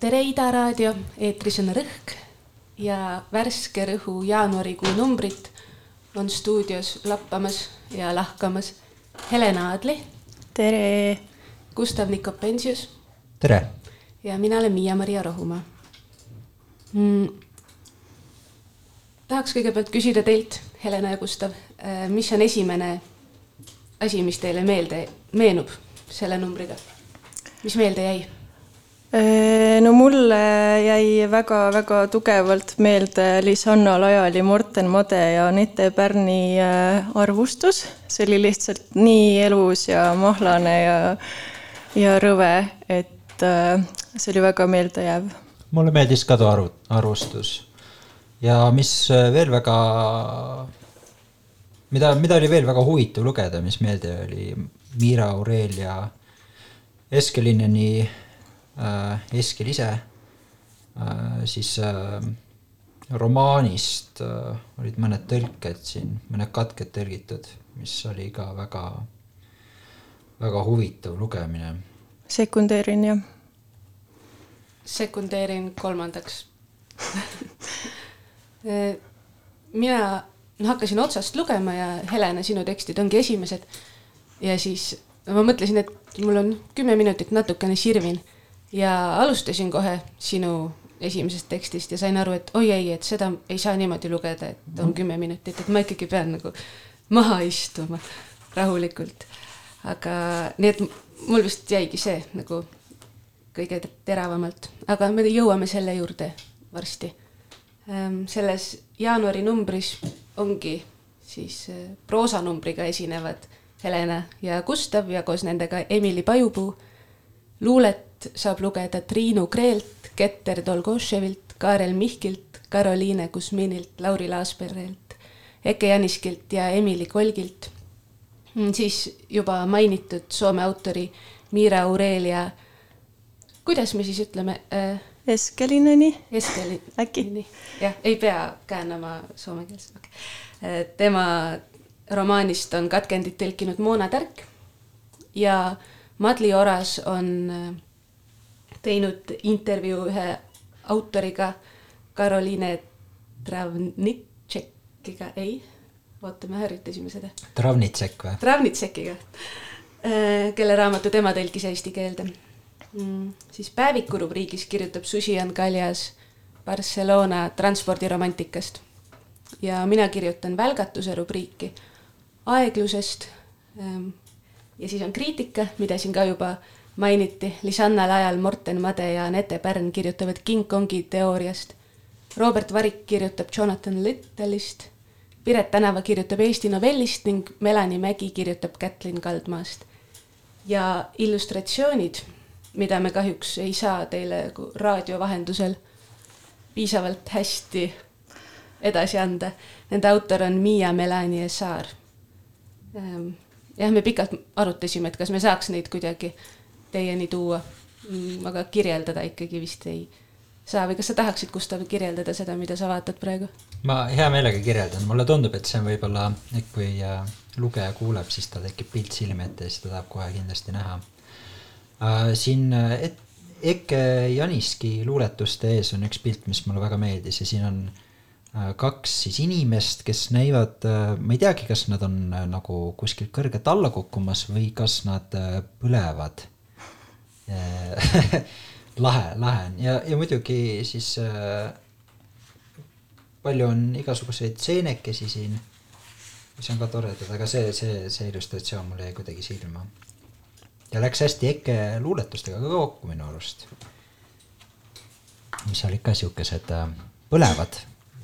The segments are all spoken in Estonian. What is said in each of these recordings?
tere, Ida raadio, eetris on Rõhk ja värske Rõhu jaanuarikuu numbrit on stuudios lappamas ja lahkamas Helena Aadli. tere. Gustav Nikopensius. tere. ja mina olen Miia-Maria Rohumaa mm.. Tahaks kõigepealt küsida teilt, Helena ja Gustav, mis on esimene asi, mis teile meelde meenub selle numbriga? mis meelde jäi? no mulle jäi väga-väga tugevalt meelde Lisanna Lajali, Morten Made ja Anette Pärni arvustus. see oli lihtsalt nii elus ja mahlane ja, ja rõve, et see oli väga meeldejääv. mulle meeldis ka too arv-, arvustus. Ja mis veel väga, mida, mida oli veel väga huvitav lugeda, mis meelde oli, Miira Aurelia Eskelineni äh, Eskel ise äh,, siis äh, romaanist äh, olid mõned tõlked siin, mõned katked tõlgitud, mis oli ka väga, väga huvitav lugemine. sekundeerin, jah. sekundeerin kolmandaks mina no, hakkasin otsast lugema ja Helena, sinu tekstid ongi esimesed. ja siis ma mõtlesin, et mul on kümme minutit natukene sirvin ja alustasin kohe sinu esimesest tekstist ja sain aru, et oi ei, et seda ei saa niimoodi lugeda, et on kümme minutit, et ma ikkagi pean nagu maha istuma rahulikult. aga nii, et mul vist jäigi see nagu kõige teravamalt, aga me jõuame selle juurde varsti. Selles jaanuari numbris ongi siis proosanumbriga esinevad Helena ja Gustav ja koos nendega Emily Pajupuu. luulet saab lugeda Triinu Kreelt, Keter Dolgoševilt, Kaarel Mihkilt, Karoliine Kusminilt, Lauri Laasperelt, Eke Janiskilt ja Emily Kolgilt. siis juba mainitud Soome autori Miira Aurelia, kuidas me siis ütleme äh,? Eskelineni. Eskelin. äkki? jah, ei pea käändama soomekeelse okay.. tema romaanist on katkendid tõlkinud Moona Tärk ja Madli Oras on teinud intervjuu ühe autoriga, Karoliine Travnitšekiga, ei, oota, me harjutasime seda. Travnitsek või? Travnitsekiga, kelle raamatu tema tõlkis eesti keelde mm,. siis päeviku rubriigis kirjutab Susi-Ann Kaljas Barcelona transpordiromantikast ja mina kirjutan välgatuse rubriiki aeglusest. ja siis on kriitika, mida siin ka juba mainiti, Lisanna Lajal, Morten Made ja Anette Pärn kirjutavad King Kongi teooriast. Robert Varik kirjutab Jonathan Little'ist, Piret Tänava kirjutab Eesti novellist ning Melanie Mägi kirjutab Kätlin Kaldmaast. ja illustratsioonid, mida me kahjuks ei saa teile raadio vahendusel piisavalt hästi edasi anda. Nende autor on Miia Melanie Saar. jah, me pikalt arutasime, et kas me saaks neid kuidagi teieni tuua, aga kirjeldada ikkagi vist ei saa või kas sa tahaksid, Gustav, kirjeldada seda, mida sa vaatad praegu? ma hea meelega kirjeldan, mulle tundub, et see on võib-olla, kui lugeja kuuleb, siis tal tekib pilt silme ette ja siis ta tahab kohe kindlasti näha. Siin et, Eke Janiski luuletuste ees on üks pilt, mis mulle väga meeldis ja siin on uh, kaks siis inimest, kes näivad ma ei teagi, kas nad on nagu kuskilt kõrgelt alla kukkumas või kas nad põlevad lahe, lahe on ja, ja muidugi siis äh, palju on igasuguseid seenekesi siin, mis on ka toredad, aga see, see, see illustratsioon mulle jäi kuidagi silma. Ja läks hästi Eke luuletustega ka kokku minu arust. mis olid ka siukesed äh, põlevad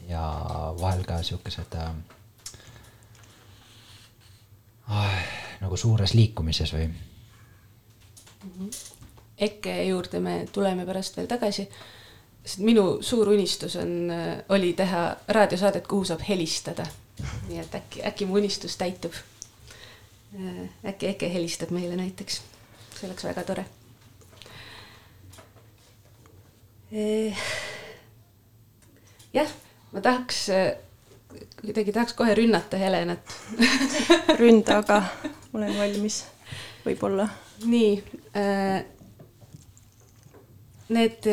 ja vahel ka siukesed äh, äh, nagu suures liikumises või mm. -hmm EKE juurde me tuleme pärast veel tagasi. sest minu suur unistus on, oli teha raadiosaadet, kuhu saab helistada. nii et äkki, äkki mu unistus täitub. äkki EKE helistab meile näiteks, see oleks väga tore. jah, ma tahaks, kuidagi tahaks kohe rünnata Helenat ründa, aga olen valmis, võib-olla. nii äh,. Need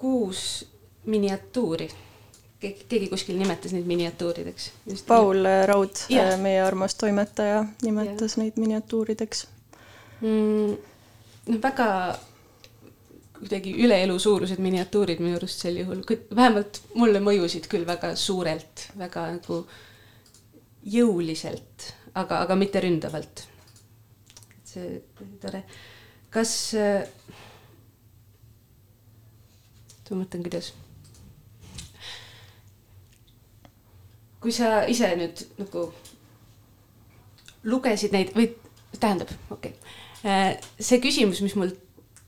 kuus miniatuuri keegi, keegi kuskil nimetas neid miniatuurideks. Paul Raud, meie armas toimetaja, nimetas ja. neid miniatuurideks mm,. noh, väga kuidagi üle elu suurused miniatuurid minu arust sel juhul, vähemalt mulle mõjusid küll väga suurelt, väga nagu jõuliselt, aga, aga mitte ründavalt. see tore. kas, ma mõtlen, kuidas kui sa ise nüüd nagu lugesid neid või tähendab, okei okay., äh, see küsimus, mis mul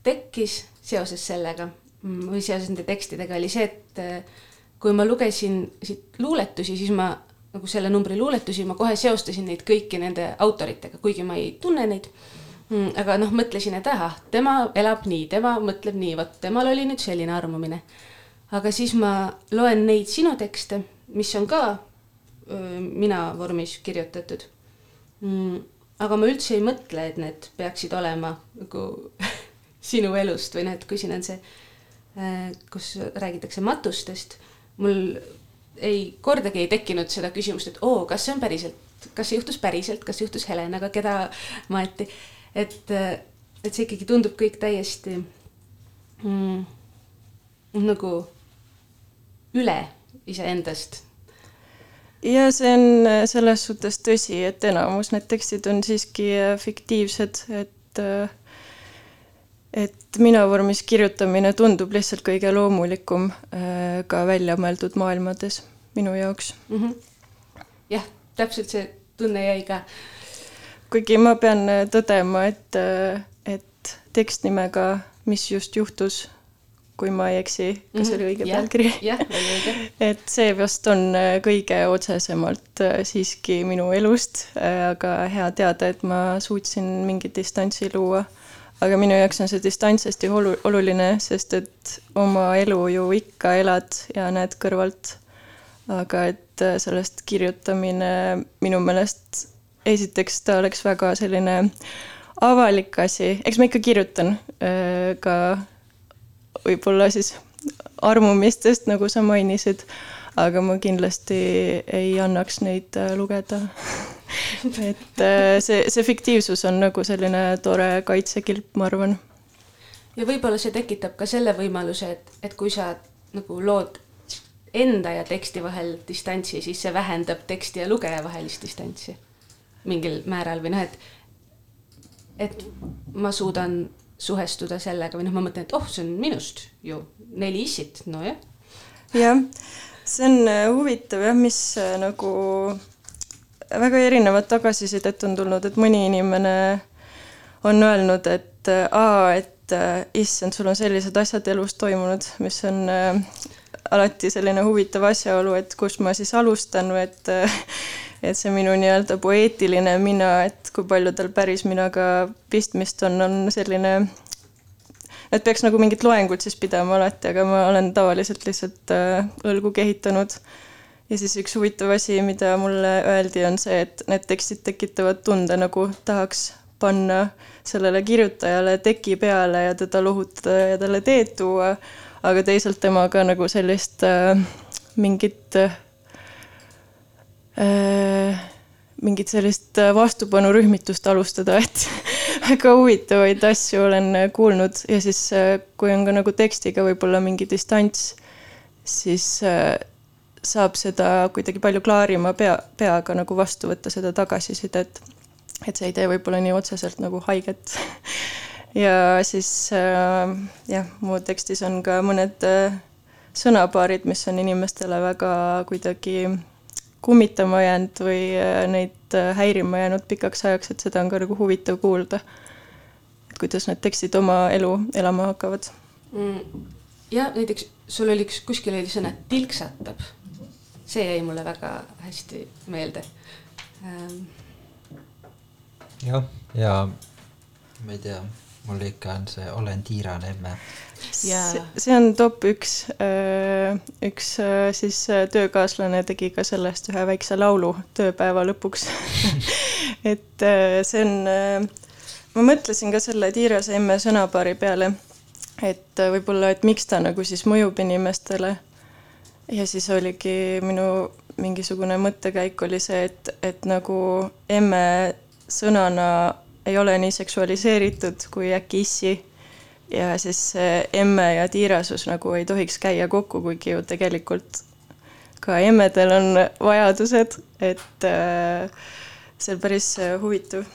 tekkis seoses sellega mm, või seoses nende tekstidega oli see, et äh, kui ma lugesin siit luuletusi, siis ma nagu selle numbri luuletusi, ma kohe seostasin neid kõiki nende autoritega, kuigi ma ei tunne neid. Mm, aga noh, mõtlesin, et ahah, tema elab nii, tema mõtleb nii, vot temal oli nüüd selline armumine. aga siis ma loen neid sinu tekste, mis on ka mina vormis kirjutatud mm,. Aga ma üldse ei mõtle, et need peaksid olema nagu sinu elust või noh, et kui siin on see, kus räägitakse matustest, mul ei, kordagi ei tekkinud seda küsimust, et oo, kas see on päriselt, kas see juhtus päriselt, kas juhtus Helenaga, keda maeti, et, et see ikkagi tundub kõik täiesti mm, nagu üle iseendast ja see on äh, selles suhtes tõsi, et enamus need tekstid on siiski äh, fiktiivsed, et äh, et mina vormis kirjutamine tundub lihtsalt kõige loomulikum ka välja mõeldud maailmades minu jaoks mm. -hmm. jah, täpselt see tunne jäi ka. kuigi ma pean tõdema, et, et tekst nimega Mis just juhtus kui ma ei eksi, kas see oli õige yeah, pealkiri? jah, oli õige. et see vast on äh, kõige otsesemalt äh, siiski minu elust, äh, aga hea teada, et ma suutsin mingi distantsi luua. aga minu jaoks on see distants hästi olu-, oluline, sest et oma elu ju ikka elad ja näed kõrvalt. aga et sellest kirjutamine minu meelest esiteks ta oleks väga selline avalik asi, eks ma ikka kirjutan ka võib-olla siis armumistest, nagu sa mainisid, aga ma kindlasti ei annaks neid äh, lugeda et äh, see, see fiktiivsus on nagu selline tore kaitsekilp, ma arvan. ja võib-olla see tekitab ka selle võimaluse, et, et kui sa nagu lood enda ja teksti vahel distantsi, siis see vähendab teksti ja lugeja vahelist distantsi mingil määral või noh, et, et ma suudan suhestuda sellega või noh, ma mõtlen, et oh, see on minust ju neli issit, nojah. jah, see on äh, huvitav jah, mis äh, nagu väga erinevat tagasisidet on tulnud, et mõni inimene on öelnud, et äh, aa, et issand, sul on sellised asjad elus toimunud, mis on alati selline huvitav asjaolu, et kust ma siis alustan või et et see minu nii-öelda poeetiline mina, et kui palju tal päris minaga pistmist on, on selline, et peaks nagu mingit loengut siis pidama alati, aga ma olen tavaliselt lihtsalt äh, õlgu kehitanud. ja siis üks huvitav asi, mida mulle öeldi, on see, et need tekstid tekitavad tunde, nagu tahaks panna sellele kirjutajale teki peale ja teda lohutada ja talle teed tuua, aga teisalt temaga nagu sellist äh, mingit Äh, mingit sellist äh, vastupanurühmitust alustada, et väga huvitavaid asju olen äh, kuulnud ja siis, kui on ka nagu tekstiga võib-olla mingi distants, siis saab seda kuidagi palju klaarima pea, peaga nagu vastu võtta, seda tagasisidet. et see ei tee võib-olla nii otseselt nagu haiget. ja siis jah, mu tekstis on ka mõned sõnapaarid, mis on inimestele väga kuidagi kummitama jäänud või äh, neid äh, häirima jäänud pikaks ajaks, et seda on ka nagu huvitav kuulda. et kuidas need tekstid oma elu elama hakkavad mm,. ja näiteks sul oli üks, kuskil oli sõna tilksatab. see jäi mulle väga hästi meelde ähm.. jah, ja ma ei tea, mul ikka on see Olen tiirane emme. see, see on top üks, üks siis töökaaslane tegi ka sellest ühe väikse laulu tööpäeva lõpuks et see on, ma mõtlesin ka selle tiirase emme sõnapaari peale, et võib-olla, et miks ta nagu siis mõjub inimestele. ja siis oligi minu mingisugune mõttekäik oli see, et, et nagu emme sõnana ei ole nii seksualiseeritud kui äkki issi. ja siis emme ja tiirasus nagu ei tohiks käia kokku, kuigi ju tegelikult ka emmedel on vajadused, et äh, see on päris äh, huvitav,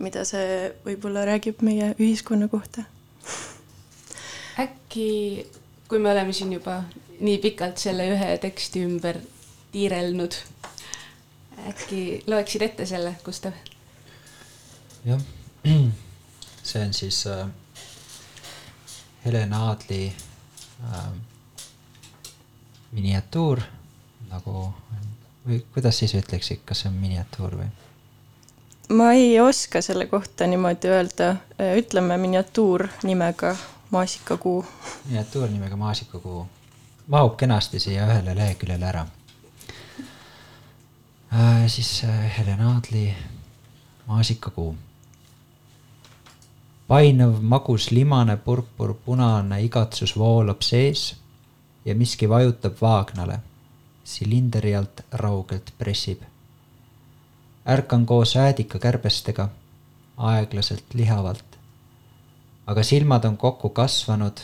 mida see võib-olla räägib meie ühiskonna kohta. äkki, kui me oleme siin juba nii pikalt selle ühe teksti ümber tiirelnud, äkki loeksid ette selle, Gustav? Jah, see on siis äh, Helena Aadli äh, miniatuur nagu või kuidas siis ütleksid, kas see on miniatuur või? ma ei oska selle kohta niimoodi öelda, ütleme miniatuur nimega maasikakuu. miniatuur nimega maasikakuu mahub kenasti siia ühele leheküljele ära äh,. siis äh, Helena Aadli maasikakuu painuv, magus, limane, purpur, punane igatsus voolab sees ja miski vajutab vaagnale. silindri alt raugelt pressib. ärkan koos äädikakärbestega, aeglaselt lihavalt. aga silmad on kokku kasvanud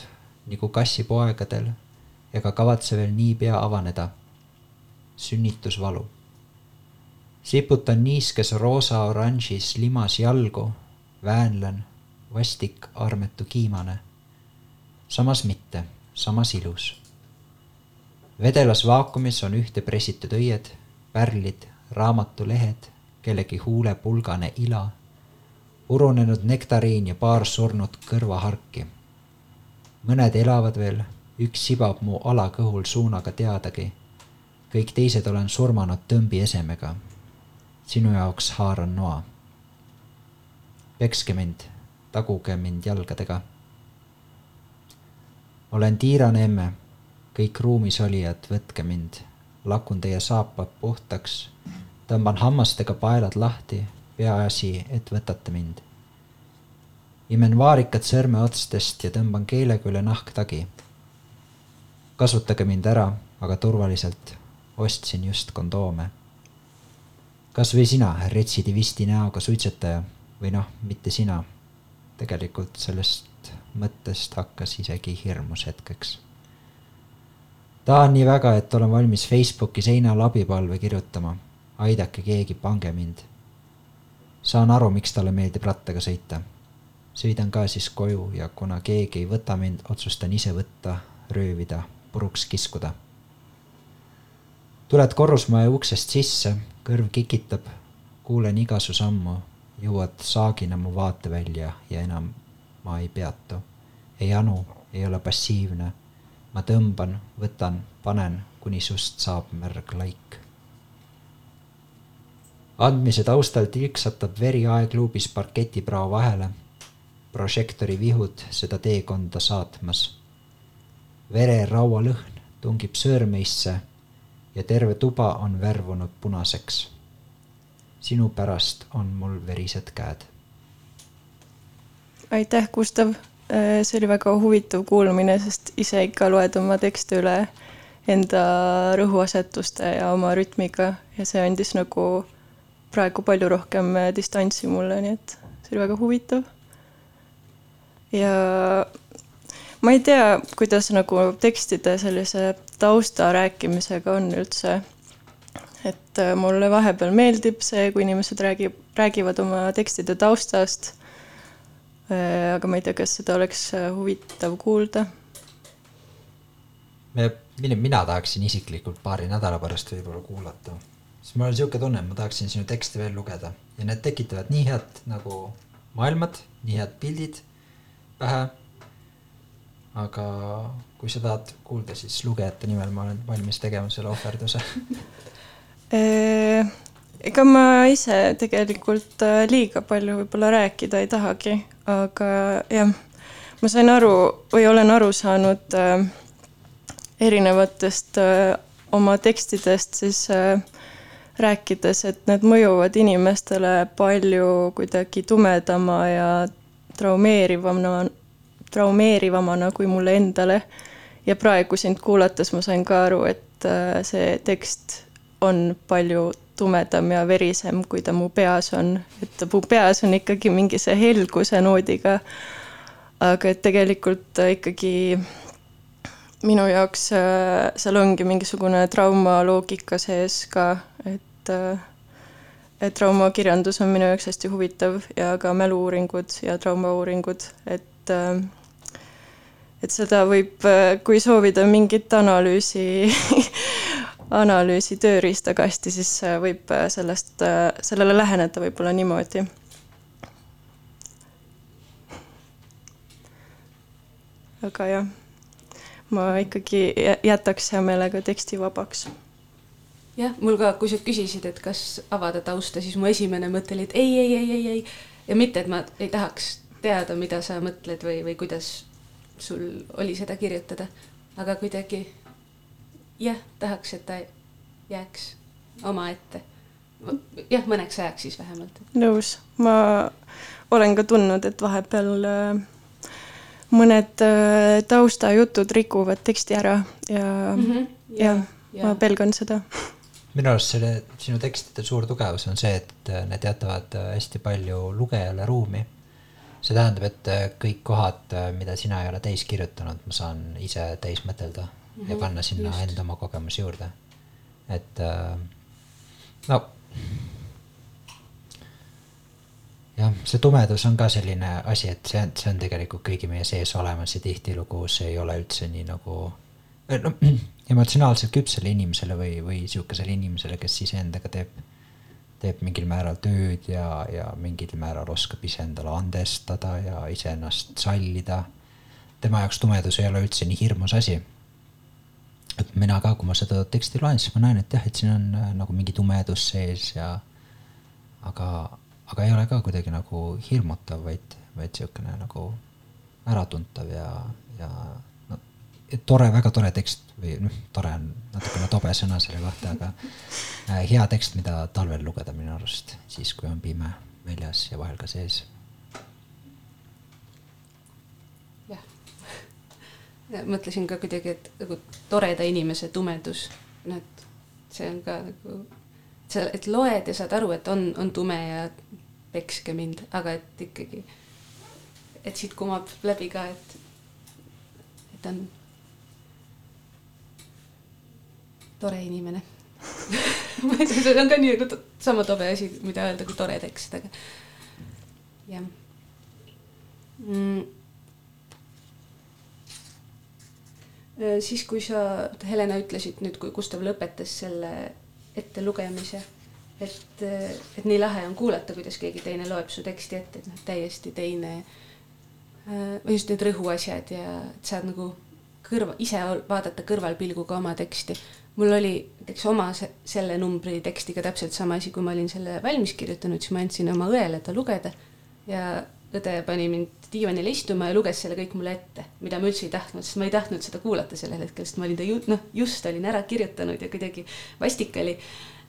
nagu kassipoegadel ega kavatse veel niipea avaneda. sünnitusvalu. siputan niiskes roosa-oranžis limas jalgu, väänlen vastik, armetu kiimane. samas mitte, samas ilus. vedelas vaakumis on ühte pressitud õied, pärlid, raamatulehed, kellegi huule pulgane ila, purunenud nektariin ja paar surnud kõrvaharki. mõned elavad veel, üks sibab mu alakõhul suunaga teadagi. kõik teised olen surmanud tõmbi esemega. sinu jaoks haaran noa. pekske mind taguge mind jalgadega. olen tiirane emme, kõik ruumis olijad, võtke mind, lakun teie saapad puhtaks, tõmban hammastega paelad lahti, peaasi, et võtate mind. imen vaarikad sõrmeotstest ja tõmban keelega üle nahktagi. kasutage mind ära, aga turvaliselt, ostsin just kondoome. kas või sina, retsidivisti näoga suitsetaja või noh, mitte sina tegelikult sellest mõttest hakkas isegi hirmus hetkeks. tahan nii väga, et olen valmis Facebooki seinal abipalve kirjutama. aidake keegi, pange mind. saan aru, miks talle meeldib rattaga sõita. sõidan ka siis koju ja kuna keegi ei võta mind, otsustan ise võtta, röövida, puruks kiskuda. tuled korrusmaja uksest sisse, kõrv kikitab, kuulen iga su sammu jõuad saagina mu vaatevälja ja enam ma ei peatu. ei anu, ei ole passiivne. ma tõmban, võtan, panen, kuni sust saab märg laik. andmise taustal tilksatab veri aegluubis parketiprao vahele. prožektori vihud seda teekonda saatmas. vereraua lõhn tungib sõõrmeisse ja terve tuba on värvunud punaseks sinu pärast on mul verised käed. aitäh, Gustav. Äh, see oli väga huvitav kuulamine, sest ise ikka loed oma tekste üle enda rõhuasetuste ja oma rütmiga ja see andis nagu praegu palju rohkem äh, distantsi mulle, nii et see oli väga huvitav. ja ma ei tea, kuidas nagu tekstide sellise tausta rääkimisega on üldse et äh, mulle vahepeal meeldib see, kui inimesed räägib, räägivad oma tekstide taustast. Äh, aga ma ei tea, kas seda oleks äh, huvitav kuulda. me, mina tahaksin isiklikult paari nädala pärast võib-olla kuulata, sest mul on sihuke tunne, et ma tahaksin sinu tekste veel lugeda ja need tekitavad nii head nagu maailmad, nii head pildid pähe. aga kui sa tahad kuulda, siis lugejate nimel ma olen valmis tegema selle ohverduse ega ma ise tegelikult äh, liiga palju võib-olla rääkida ei tahagi, aga jah, ma sain aru või olen aru saanud äh, erinevatest äh, oma tekstidest siis äh, rääkides, et need mõjuvad inimestele palju kuidagi tumedama ja traumeerivamana, traumeerivamana kui mulle endale. ja praegu sind kuulates ma sain ka aru, et äh, see tekst on palju tumedam ja verisem, kui ta mu peas on, et mu peas on ikkagi mingi see helguse noodiga. aga et tegelikult ikkagi minu jaoks äh, seal ongi mingisugune traumaloogika sees ka, et äh, et traumakirjandus on minu jaoks hästi huvitav ja ka mälu-uuringud ja traumauuringud, et äh, et seda võib, kui soovida mingit analüüsi analüüsi tööriistakasti, siis võib sellest, sellele läheneda võib-olla niimoodi. aga jah, ma ikkagi jätaks hea meelega teksti vabaks. jah, mul ka, kui sa küsisid, et kas avada tausta, siis mu esimene mõte oli, et ei, ei, ei, ei, ei ja mitte, et ma ei tahaks teada, mida sa mõtled või, või kuidas sul oli seda kirjutada, aga kuidagi jah, tahaks, et ta jääks omaette. jah, mõneks ajaks siis vähemalt. nõus, ma olen ka tundnud, et vahepeal äh, mõned äh, taustajutud rikuvad teksti ära ja mm, -hmm, ja, ja ma pelgan seda minu arust selle sinu tekstide suur tugevus on see, et äh, need jätavad hästi palju lugejale ruumi. see tähendab, et kõik kohad, mida sina ei ole täis kirjutanud, ma saan ise täis mõtelda mm -hmm, ja panna sinna just. enda oma kogemusi juurde. et äh, no jah, see tumedus on ka selline asi, et see on, see on tegelikult kõigi meie sees olemas ja tihtilugu see ei ole üldse nii nagu no emotsionaalselt küpsele inimesele või, või sihukesele inimesele, kes iseendaga teeb, teeb mingil määral tööd ja, ja mingil määral oskab iseendale andestada ja iseennast sallida. tema jaoks tumedus ei ole üldse nii hirmus asi et mina ka, kui ma seda teksti loen, siis ma näen, et jah, et siin on äh, nagu mingi tumedus sees ja aga, aga ei ole ka kuidagi nagu hirmutav, vaid, vaid niisugune nagu äratuntav ja, ja no, tore, väga tore tekst või noh, tore on natukene tobe sõna selle kohta, aga äh, hea tekst, mida talvel lugeda minu arust, siis kui on pime väljas ja vahel ka sees mõtlesin ka kuidagi, et nagu toreda inimese tumedus, noh, et see on ka nagu, sa, et loed ja saad aru, et on, on tume ja pekske mind, aga et ikkagi, et siit kumab läbi ka, et, et on tore inimene. Ma ei tea, see on ka nii nagu sama tobe asi, mida öelda kui tore tekst, aga jah. Mm Äh, siis, kui sa, Helena, ütlesid nüüd, kui Gustav lõpetas selle ettelugemise, et, äh, et nii lahe on kuulata, kuidas keegi teine loeb su teksti ette, et noh, täiesti teine äh, või just need rõhuasjad ja et saad nagu kõrva, ise vaadata kõrvalpilguga oma teksti. mul oli näiteks oma selle numbri tekstiga täpselt sama asi, kui ma olin selle valmis kirjutanud, siis ma andsin oma õele ta lugeda ja õde pani mind diivanile istuma ja luges selle kõik mulle ette, mida ma üldse ei tahtnud, sest ma ei tahtnud seda kuulata sellel hetkel, sest ma olin ta ju noh, just olin ära kirjutanud ja kuidagi vastik oli.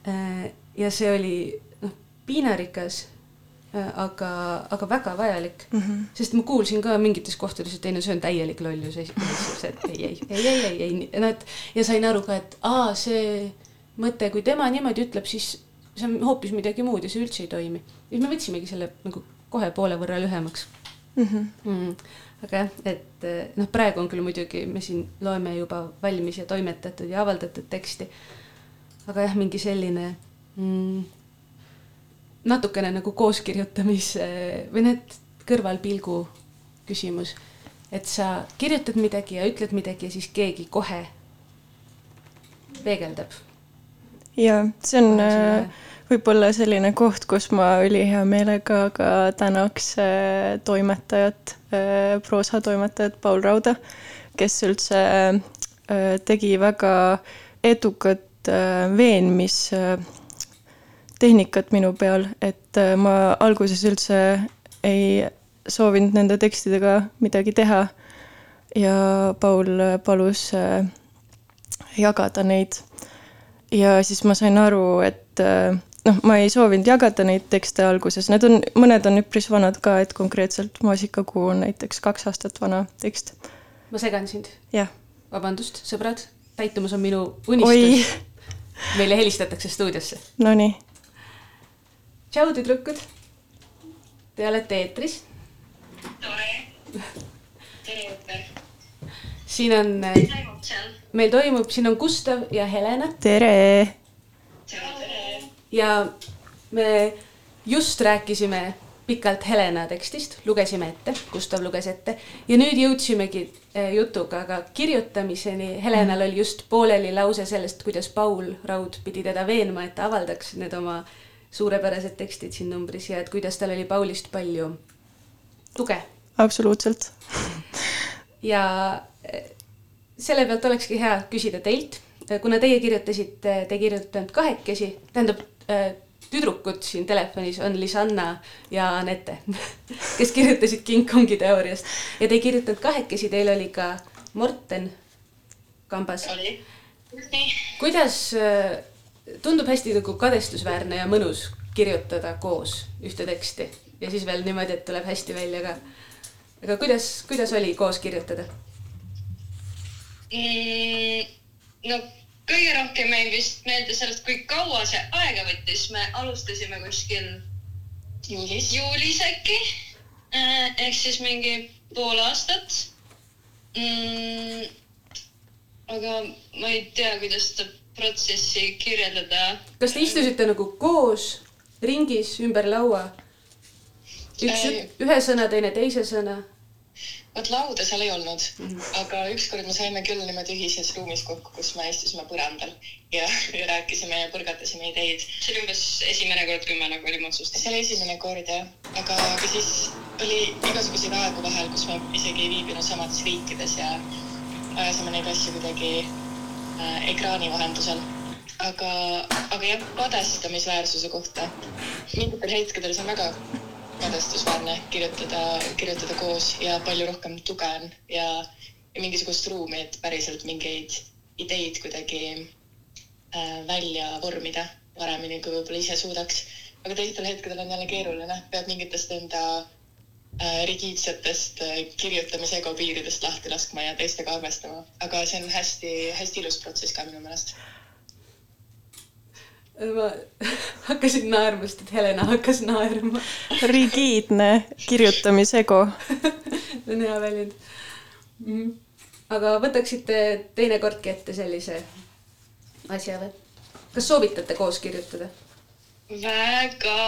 Äh, ja see oli noh, piinarikas, äh, aga, aga väga vajalik mm, -hmm. sest ma kuulsin ka mingites kohtades, et ei no see on täielik lollus, et ei, ei, ei, ei, ei, ei, no et ja sain aru ka, et aa, see mõte, kui tema niimoodi ütleb, siis see on hoopis midagi muud ja see üldse ei toimi. siis me võtsimegi selle nagu kohe poole võrra lühemaks mm. -hmm. Mm. aga jah, et eh, noh, praegu on küll muidugi, me siin loeme juba valmis ja toimetatud ja avaldatud teksti. aga jah, mingi selline mm, natukene nagu kooskirjutamise või need kõrvalpilgu küsimus, et sa kirjutad midagi ja ütled midagi ja siis keegi kohe peegeldab. ja see on äh, võib-olla selline koht, kus ma ülihea meelega ka tänaks äh, toimetajat, äh, proosatoimetajat Paul Rauda, kes üldse äh, tegi väga edukat veenmis tehnikat minu peal, et ma alguses üldse ei soovinud nende tekstidega midagi teha. ja Paul palus jagada neid. ja siis ma sain aru, et noh, ma ei soovinud jagada neid tekste alguses, need on, mõned on üpris vanad ka, et konkreetselt Maasikakuu on näiteks kaks aastat vana tekst. ma segan sind. jah. vabandust, sõbrad, täitumus on minu unistus. meile helistatakse stuudiosse. Nonii. tšau, tüdrukud. Te olete eetris. tore. siin on, meil toimub, siin on Gustav ja Helena tere. tšau, tere. Ja me just rääkisime pikalt Helena tekstist, lugesime ette, Gustav luges ette ja nüüd jõudsimegi eh, jutuga ka kirjutamiseni. Helenal oli just pooleli lause sellest, kuidas Paul Raud pidi teda veenma, et ta avaldaks need oma suurepärased tekstid siin numbris ja et kuidas tal oli Paulist palju tuge. absoluutselt. ja eh, selle pealt olekski hea küsida teilt, kuna teie kirjutasite, te kirjutate kahekesi, tähendab tüdrukud siin telefonis on Lisanna ja Anette, kes kirjutasid King Kongi teooriast ja te ei kirjutanud kahekesi, teil oli ka Morten kambas. kuidas äh, tundub hästi nagu kadestusväärne ja mõnus kirjutada koos ühte teksti ja siis veel niimoodi, et tuleb hästi välja ka. aga kuidas, kuidas oli koos kirjutada mm,? no kõige rohkem jäi vist meelde sellest, kui kaua see aega võttis, me alustasime kuskil juulis, juulis äkki äh, ehk siis mingi pool aastat mm,. aga ma ei tea, kuidas seda protsessi kirjeldada. kas te istusite nagu koos ringis ümber laua? üks ühe sõna, teine teise sõna vot lauda seal ei olnud mm, -hmm. aga ükskord me saime küll niimoodi ühises ruumis kokku, kus me istusime põrandal ja, ja rääkisime ja põrgatasime ideid. see oli umbes esimene kord, kui me nagu olime otsustanud. see oli esimene kord jah, aga, aga siis oli igasuguseid aegu vahel, kus me isegi ei viibinud samades riikides ja ajasime neid asju kuidagi äh, ekraani vahendusel. aga, aga jah, kadestamisväärsuse kohta. mingitel hetkedel see on väga kadestusväärne kirjutada, kirjutada koos ja palju rohkem tuge on ja, ja mingisugust ruumi, et päriselt mingeid ideid kuidagi äh, välja vormida paremini, kui võib-olla ise suudaks. aga teistel hetkedel on jälle keeruline, peab mingitest enda äh, rigiidsetest äh, kirjutamise ego piiridest lahti laskma ja teistega arvestama. aga see on hästi-hästi ilus protsess ka minu meelest ma hakkasin naerma, sest et Helena hakkas naerma rigiidne kirjutamisego see on hea väljend mm. aga võtaksite teinekordki ette sellise asja või? kas soovitate koos kirjutada? väga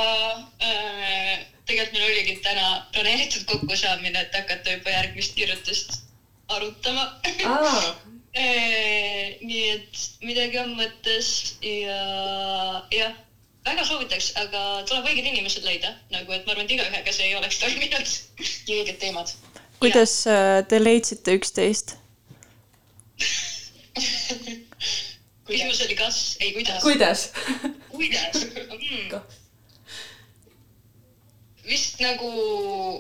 äh,, tegelikult meil oligi täna planeeritud kokkusaamine, et hakata juba järgmist kirjutust arutama aa, nii et midagi on mõttes ja jah, väga soovitaks, aga tuleb õiged inimesed leida, nagu et ma arvan, et igaühega see ei oleks toiminud. ja õiged teemad. kuidas äh, te leidsite üksteist? küsimus oli kas, ei kuidas. kuidas kuidas mm.? vist nagu,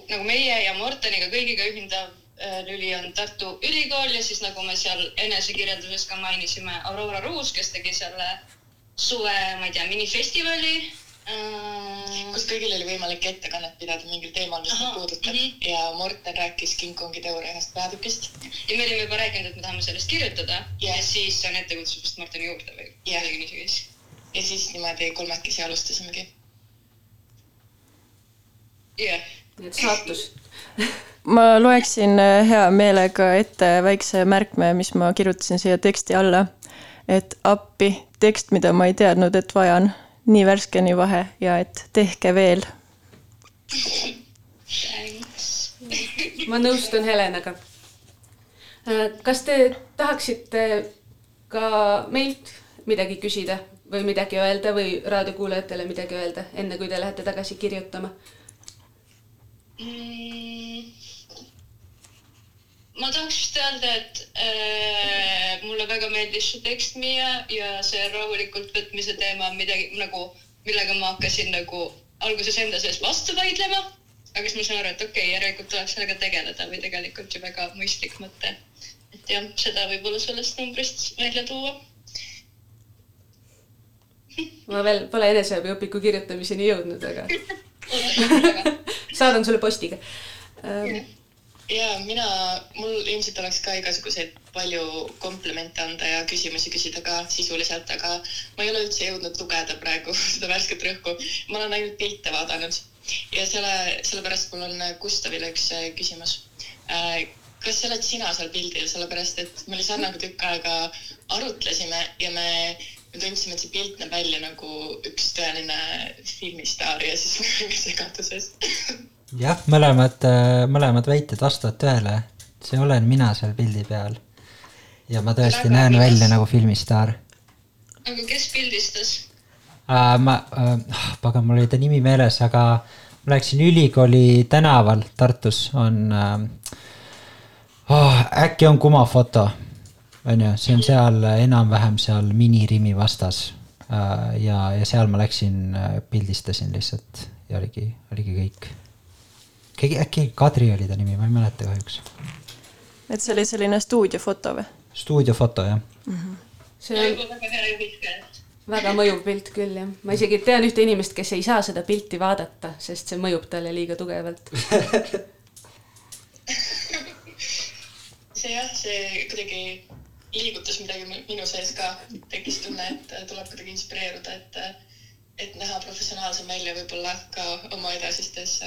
nagu meie ja Morteniga kõigiga ühendav äh, lüli on Tartu Ülikool ja siis nagu me seal enesekirjelduses ka mainisime Aurora Ruus, kes tegi selle suve, ma ei tea, minifestivali äh, kus kõigil oli võimalik ettekannet pidada mingil teemal, mis meid puudutab mhm. ja Morten rääkis King Kongi teooria ühest peatükist. ja me olime juba rääkinud, et me tahame sellest kirjutada Jah. ja siis on ettekutsus vist Martini juurde või Jah. kuidagi nii see käis. ja siis niimoodi kolmekesi alustasimegi. jah, nii et saatus ma loeksin äh, hea meelega ette väikse märkme, mis ma kirjutasin siia teksti alla. et appi, tekst, mida ma ei teadnud, et vajan, nii värske, nii vahe ja et tehke veel. thanks. ma nõustun Helenaga. kas te tahaksite ka meilt midagi küsida või midagi öelda või raadiokuulajatele midagi öelda, enne kui te lähete tagasi kirjutama? Mm, ma tahaks vist öelda, et äh, mulle väga meeldis su tekst, Miia, ja see rahulikult võtmise teema on midagi nagu, millega ma hakkasin nagu alguses enda sees vastu vaidlema. aga siis ma sain aru, et okei okay,, järelikult tuleb sellega tegeleda või tegelikult ju väga mõistlik mõte. et jah, seda võib-olla sellest numbrist välja tuua. ma veel pole eneseabiõpiku kirjutamiseni jõudnud, aga saadan sulle postiga ähm, ja mina, mul ilmselt oleks ka igasuguseid palju komplimente anda ja küsimusi küsida ka sisuliselt, aga ma ei ole üldse jõudnud lugeda praegu seda värsket rõhku. ma olen ainult pilte vaadanud ja selle, sellepärast mul on Gustavile üks äh, küsimus. Äh, kas oled sina seal pildil, sellepärast et me Lisannaga tükk aega arutlesime ja me me tundsime, et see pilt näeb välja nagu üks tõeline filmistaar ja siis me olime segaduses jah, mõlemad, äh, mõlemad väited vastavad tõele. see olen mina seal pildi peal. ja ma tõesti Väga näen minas. välja nagu filmistaar. aga kes pildistas uh,? ma uh,, pagan, mul oli ta nimi meeles, aga ma läksin ülikooli tänaval Tartus on uh,. Oh, äkki on Kuma foto, on ju, see on seal enam-vähem seal minirimi vastas uh,. ja, ja seal ma läksin, pildistasin lihtsalt ja oligi, oligi kõik keegi, äkki Kadri oli ta nimi, ma ei mäleta kahjuks. et see oli selline stuudiofoto või? stuudiofoto, jah mm. -hmm. see on väga mõjuv pilt küll, jah. ma isegi tean ühte inimest, kes ei saa seda pilti vaadata, sest see mõjub talle liiga tugevalt see jah, see kuidagi liigutas midagi minu sees ka, tekkis tunne, et tuleb kuidagi inspireeruda, et, et näha professionaalsem välja võib-olla ka oma edasistes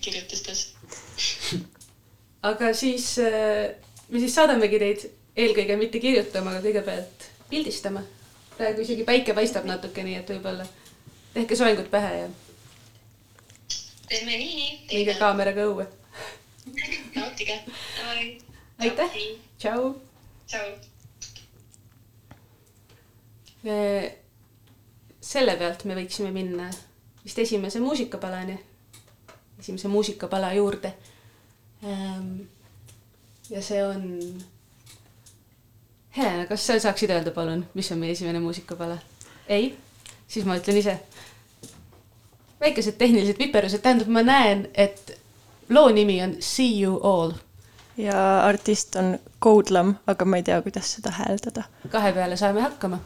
kirjutistes. aga siis äh, me siis saadamegi teid eelkõige mitte kirjutama, aga kõigepealt pildistama. praegu isegi päike paistab natuke, nii et võib-olla tehke soengud pähe ja. teeme nii. minge kaameraga õue. nautige. aitäh, tšau. tšau. selle pealt me võiksime minna vist esimese muusikapalani esimese muusikapala juurde. Ehm, ja see on. Helena, kas sa saaksid öelda, palun, mis on meie esimene muusikapala? ei? siis ma ütlen ise. väikesed tehnilised viperused, tähendab, ma näen, et loo nimi on See you all. ja artist on Codelam, aga ma ei tea, kuidas seda hääldada. kahe peale saame hakkama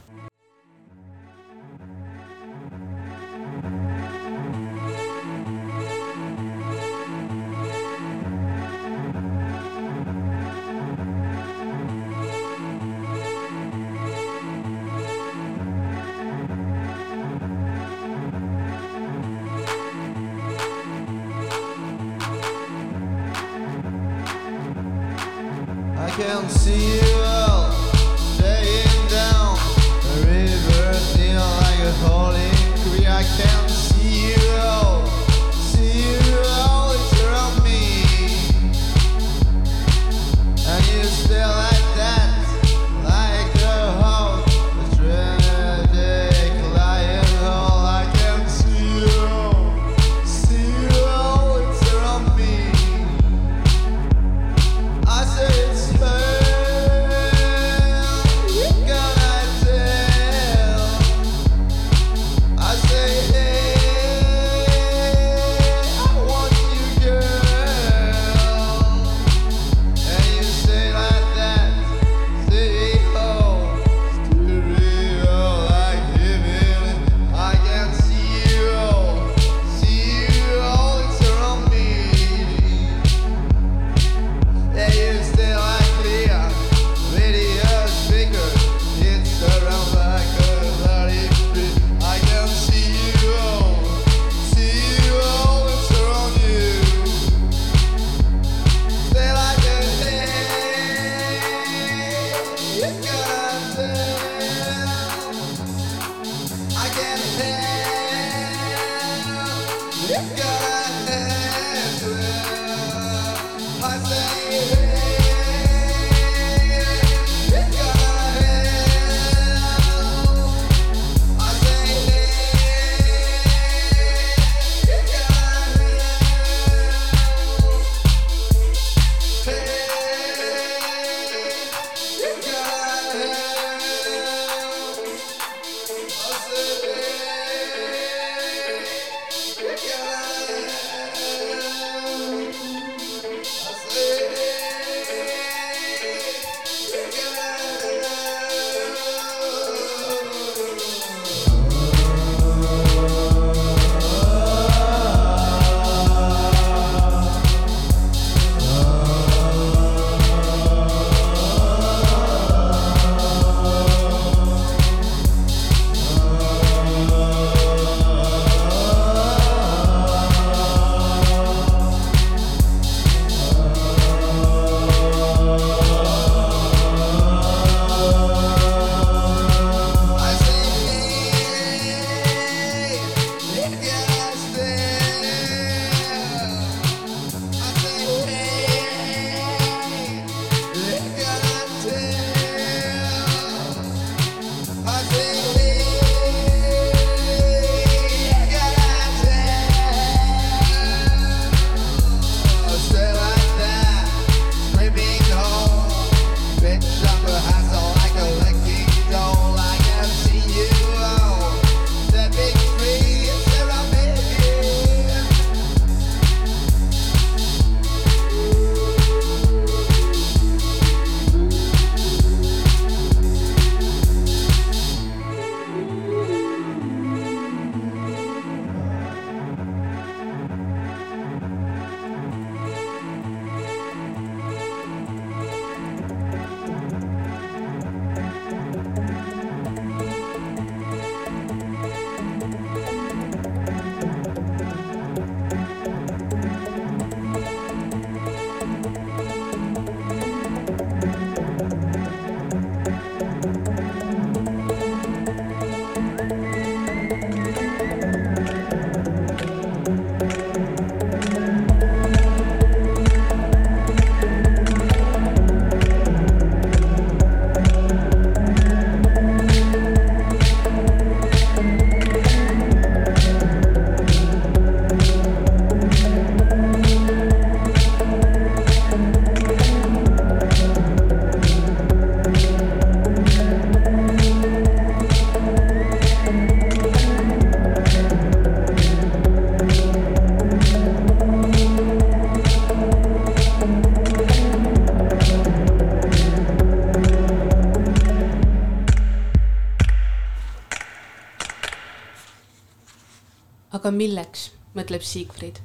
milleks, mõtleb Siegfried.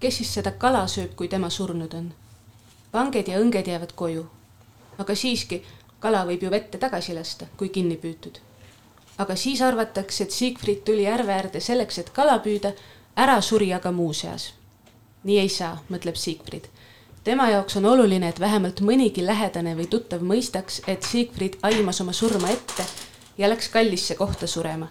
kes siis seda kala sööb, kui tema surnud on? vanged ja õnged jäävad koju. aga siiski, kala võib ju vette tagasi lasta, kui kinni püütud. aga siis arvatakse, et Siegfried tuli järve äärde selleks, et kala püüda, ära suri aga muuseas. nii ei saa, mõtleb Siegfried tema jaoks on oluline, et vähemalt mõnigi lähedane või tuttav mõistaks, et Siegfried aimas oma surma ette ja läks kallisse kohta surema.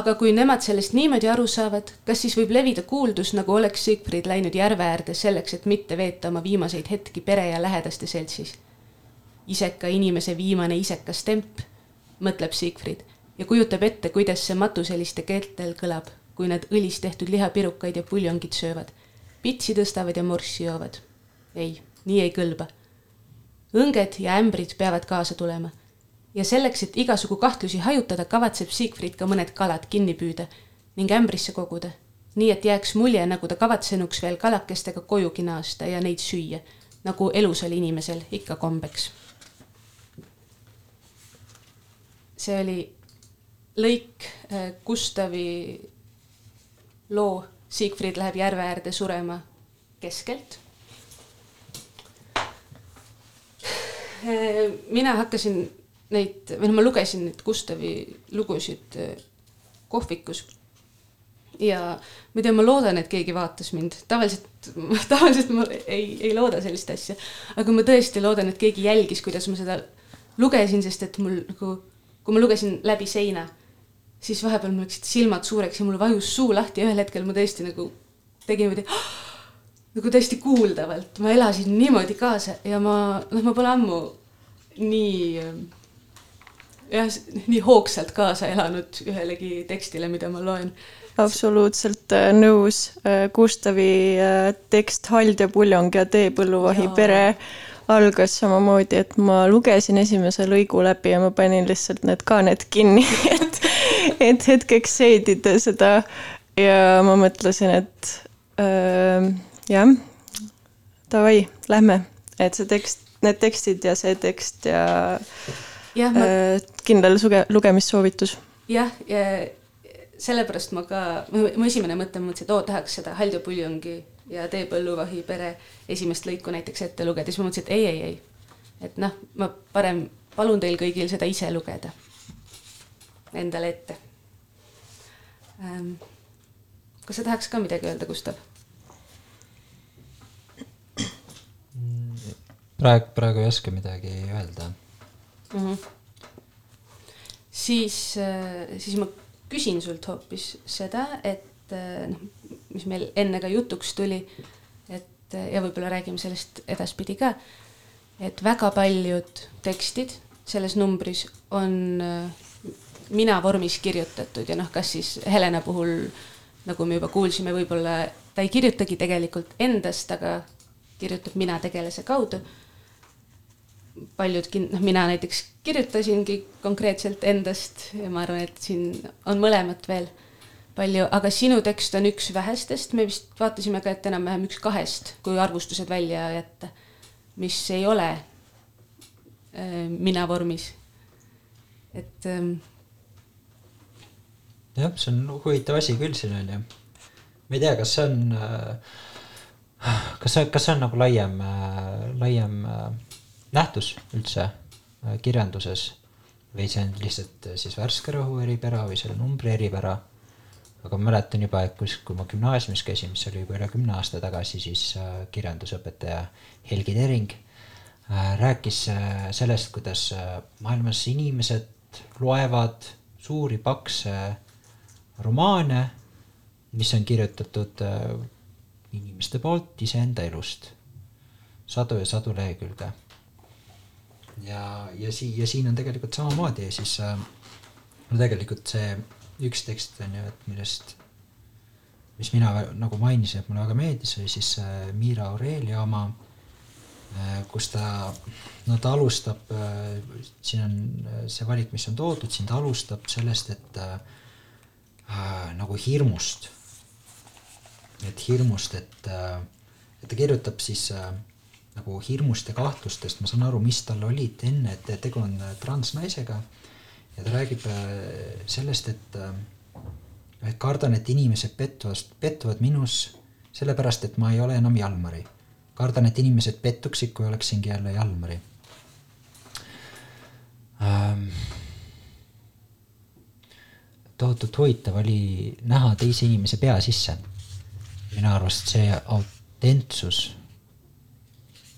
Aga kui nemad sellest niimoodi aru saavad, kas siis võib levida kuuldus, nagu oleks Siegfried läinud järve äärde selleks, et mitte veeta oma viimaseid hetki pere ja lähedaste seltsis? iseka inimese viimane isekas temp, mõtleb Siegfried ja kujutab ette, kuidas see matuseliste keeltel kõlab, kui nad õlist tehtud lihapirukaid ja puljongit söövad pitsi tõstavad ja morssi joovad. ei, nii ei kõlba. õnged ja ämbrid peavad kaasa tulema. Ja selleks, et igasugu kahtlusi hajutada, kavatseb Siegfried ka mõned kalad kinni püüda ning ämbrisse koguda. nii et jääks mulje, nagu ta kavatsenuks veel kalakestega kojugi naasta ja neid süüa, nagu elus oli inimesel ikka kombeks. see oli lõik äh, Gustavi loo Siegfried läheb järve äärde surema keskelt. mina hakkasin neid, või noh, ma lugesin neid Gustavi lugusid eh, kohvikus. ja ma ei tea, ma loodan, et keegi vaatas mind, tavaliselt, tavaliselt ma ei, ei looda sellist asja. aga ma tõesti loodan, et keegi jälgis, kuidas ma seda lugesin, sest et mul nagu, kui ma lugesin läbi seina siis vahepeal mul läksid silmad suureks ja mul vajus suu lahti ja ühel hetkel ma tõesti nagu tegin niimoodi nagu täiesti kuuldavalt, ma elasin niimoodi kaasa ja ma, noh, ma pole ammu nii jah, nii hoogsalt kaasa elanud ühelegi tekstile, mida ma loen. absoluutselt äh, nõus. Äh, Gustavi äh, tekst Hald ja puljong ja teepõlluvahi pere algas samamoodi, et ma lugesin esimese lõigu läbi ja ma panin lihtsalt need kaaned kinni et et hetkeks seedida seda ja ma mõtlesin, et äh, jah, davai, lähme, et see tekst, need tekstid ja see tekst ja, ja ma... äh, kindel suge-, lugemissoovitus. jah, ja sellepärast ma ka, mu esimene mõte, ma mõtlesin, et oo, tahaks seda Haljo Puljongi ja Tee Põlluvahi pere esimest lõiku näiteks ette lugeda, siis ma mõtlesin, et ei, ei, ei. et noh, ma parem palun teil kõigil seda ise lugeda endale ette ähm,. kas sa tahaks ka midagi öelda, Gustav? praegu, praegu ei oska midagi öelda mm. -hmm. siis, äh, siis ma küsin sult hoopis seda, et äh, noh, mis meil enne ka jutuks tuli, et äh, ja võib-olla räägime sellest edaspidi ka, et väga paljud tekstid selles numbris on mina vormis kirjutatud ja noh, kas siis Helena puhul, nagu me juba kuulsime, võib-olla ta ei kirjutagi tegelikult endast, aga kirjutab mina tegelase kaudu. Paljud, noh, mina näiteks kirjutasingi konkreetselt endast ja ma arvan, et siin on mõlemat veel palju, aga sinu tekst on üks vähestest, me vist vaatasime ka, et enam-vähem üks kahest, kui arvustused välja jätta, mis ei ole äh, mina vormis. et ähm, jah, see on huvitav asi küll siin on ju. ma ei tea, kas see on, äh, kas see, kas see on nagu laiem, äh, laiem äh, nähtus üldse kirjanduses või see on lihtsalt siis värske rõhu eripära või selle numbri eripära. aga ma mäletan juba, et kus, kui ma gümnaasiumis käisin, mis oli juba üle kümne aasta tagasi, siis kirjandusõpetaja Helgi Tering rääkis sellest, kuidas maailmas inimesed loevad suuri pakse romaane, mis on kirjutatud äh, inimeste poolt iseenda elust. sadu ja sadu lehekülge. Ja, ja sii-, ja siin on tegelikult samamoodi ja siis äh, no tegelikult see üks tekst on ju, et millest, mis mina nagu mainisin, et mulle väga meeldis, oli siis äh, Miira Aurelia oma äh,, kus ta, no ta alustab äh,, siin on äh, see valik, mis on toodud, siin ta alustab sellest, et äh, äh, nagu hirmust. et hirmust, et äh,, et ta kirjutab siis äh, nagu hirmust ja kahtlustest, ma saan aru, mis tal olid enne, et tegu on äh, transnaisega. ja ta räägib äh, sellest, et äh, kardan, et inimesed pettuvad, pettuvad minus sellepärast, et ma ei ole enam Jalmari. kardan, et inimesed pettuksid, kui oleksingi jälle Jalmari ähm, tohutult huvitav oli näha teise inimese pea sisse. minu arust see autentsus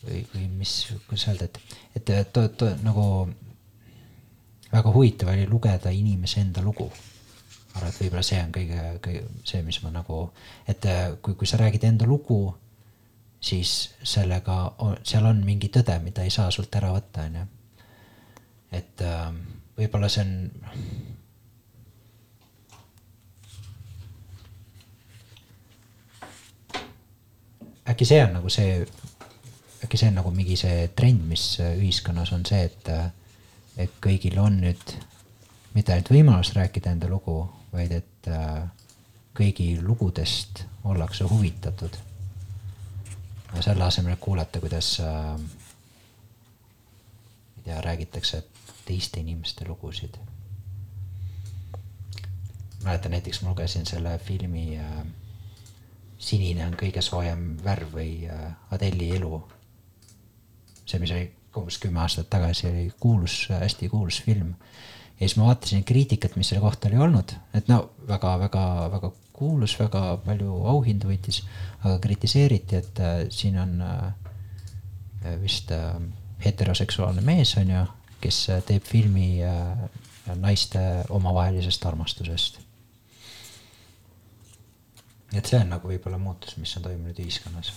või, või mis, kuidas öelda, et, et to, to, nagu väga huvitav oli lugeda inimese enda lugu. ma arvan, et võib-olla see on kõige, kõige see, mis ma nagu, et kui, kui sa räägid enda lugu, siis sellega, seal on mingi tõde, mida ei saa sult ära võtta, on ju. et ähm, võib-olla see on äkki see on nagu see, äkki see on nagu mingi see trend, mis ühiskonnas on see, et, et kõigil on nüüd mitte ainult võimalus rääkida enda lugu, vaid et kõigi lugudest ollakse huvitatud. selle asemel, et kuulata, kuidas äh, ei tea, räägitakse teiste inimeste lugusid. mäletan näiteks ma lugesin selle filmi äh, sinine on kõige soojem värv või äh, Adeli elu. See, mis oli umbes kümme aastat tagasi, oli kuulus, hästi kuulus film. ja siis ma vaatasin kriitikat, mis selle kohta oli olnud, et no väga-väga-väga kuulus, väga palju auhindu võitis, aga kritiseeriti, et äh, siin on äh, vist äh, heteroseksuaalne mees, on ju, kes teeb filmi äh, naiste omavahelisest armastusest et see on nagu võib-olla muutus, mis on toimunud ühiskonnas.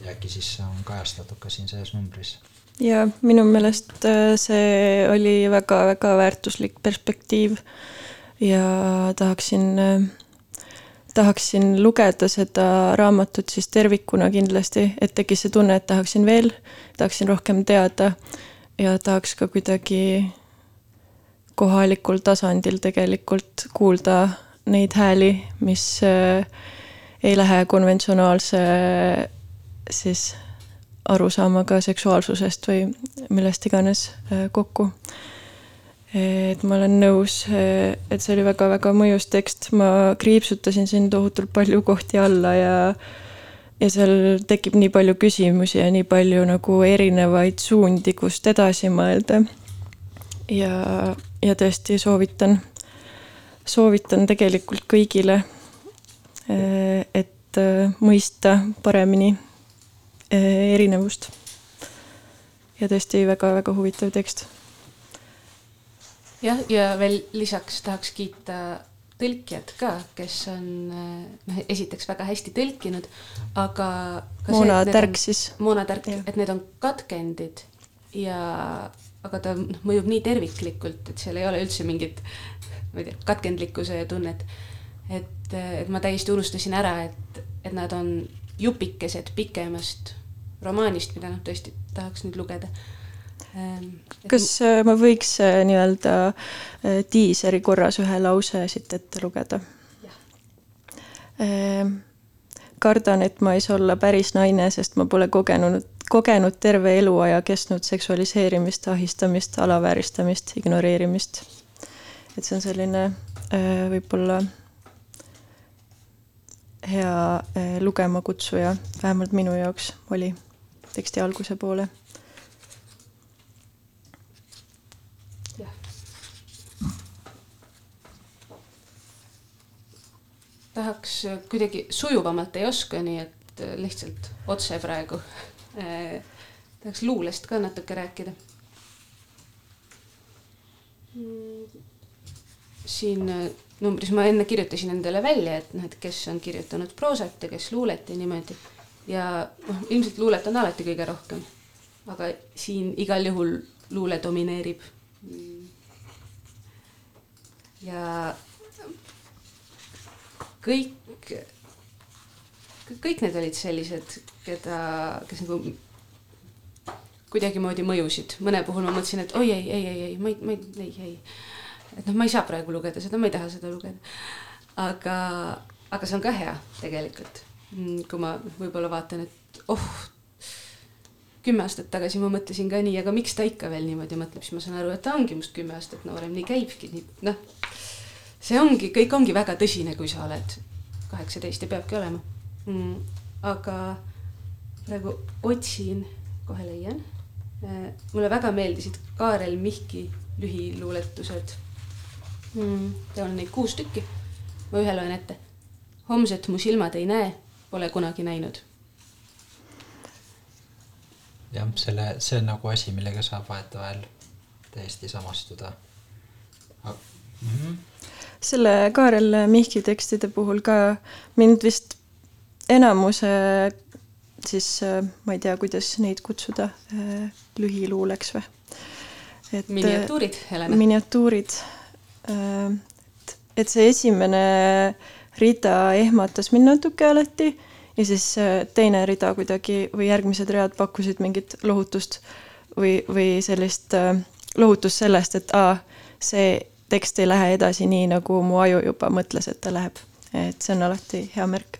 Ja äkki siis on kajastatud ka siin selles numbris? ja minu meelest äh, see oli väga-väga väärtuslik perspektiiv ja tahaksin, äh, tahaksin lugeda seda raamatut siis tervikuna kindlasti, et tekkis see tunne, et tahaksin veel, tahaksin rohkem teada ja tahaks ka kuidagi kohalikul tasandil tegelikult kuulda neid hääli, mis äh, ei lähe konventsionaalse siis arusaamaga seksuaalsusest või millest iganes äh, kokku. et ma olen nõus, äh, et see oli väga-väga mõjus tekst, ma kriipsutasin siin tohutult palju kohti alla ja ja seal tekib nii palju küsimusi ja nii palju nagu erinevaid suundi, kust edasi mõelda. ja ja tõesti soovitan, soovitan tegelikult kõigile, eh, et mõista paremini erinevust. ja tõesti väga-väga huvitav tekst. jah, ja veel lisaks tahaks kiita tõlkijad ka, kes on noh, esiteks väga hästi tõlkinud, aga. Moona Tärk siis. Moona Tärk, et need on katkendid ja aga ta noh, mõjub nii terviklikult, et seal ei ole üldse mingit, ma ei tea, katkendlikkuse tunnet. et, et ma täiesti unustasin ära, et, et nad on jupikesed pikemast romaanist, mida noh, tõesti tahaks nüüd lugeda ähm, kas äh, ma võiks äh, nii-öelda äh, diiseri korras ühe lause siit ette lugeda? Ähm, kardan, et ma ei saa olla päris naine, sest ma pole kogenud kogenud terve eluaja kestnud seksualiseerimist, ahistamist, alavääristamist, ignoreerimist. et see on selline äh, võib-olla hea äh, lugema kutsuja, vähemalt minu jaoks oli teksti alguse poole. tahaks kuidagi sujuvamalt ei oska, nii et lihtsalt otse praegu Äh, tahaks luulest ka natuke rääkida. siin numbris ma enne kirjutasin endale välja, et noh, et kes on kirjutanud proosat ja kes luulet ja niimoodi. Ja noh, ilmselt luulet on alati kõige rohkem. aga siin igal juhul luule domineerib. ja kõik, kõik need olid sellised keda, kes nagu kuidagimoodi mõjusid, mõne puhul ma mõtlesin, et oi ei, ei, ei, ei, ma ei, ma ei, ei, ei. et noh, ma ei saa praegu lugeda seda, ma ei taha seda lugeda. aga, aga see on ka hea tegelikult. Mm, kui ma võib-olla vaatan, et oh, kümme aastat tagasi ma mõtlesin ka nii, aga miks ta ikka veel niimoodi mõtleb, siis ma saan aru, et ta ongi must kümme aastat noorem, nii käibki, nii noh. see ongi, kõik ongi väga tõsine, kui sa oled kaheksateist ja peabki olema mm,. aga praegu otsin, kohe leian. mulle väga meeldisid Kaarel Mihki lühiluuletused mm,. seal on neid kuus tükki. ma ühe loen ette. homset mu silmad ei näe, pole kunagi näinud jah, selle, see on nagu asi, millega saab vahetevahel täiesti samastuda mm. -hmm. selle Kaarel Mihki tekstide puhul ka mind vist enamuse siis ma ei tea, kuidas neid kutsuda, lühiluuleks või? et miniatuurid, Helena. miniatuurid. et, et see esimene rida ehmatas mind natuke alati ja siis äh, teine rida kuidagi või järgmised read pakkusid mingit lohutust või, või sellist äh, lohutust sellest, et aa, see tekst ei lähe edasi nii, nagu mu aju juba mõtles, et ta läheb. et see on alati hea märk.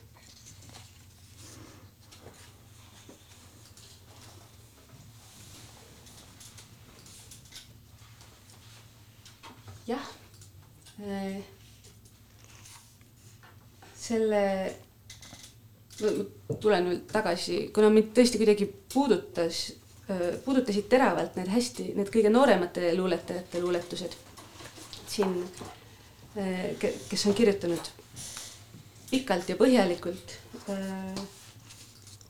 jah, äh, selle tulen veel tagasi, kuna mind tõesti kuidagi puudutas, puudutasid teravalt need hästi, need kõige nooremate luuletajate luuletused siin, kes on kirjutanud pikalt ja põhjalikult.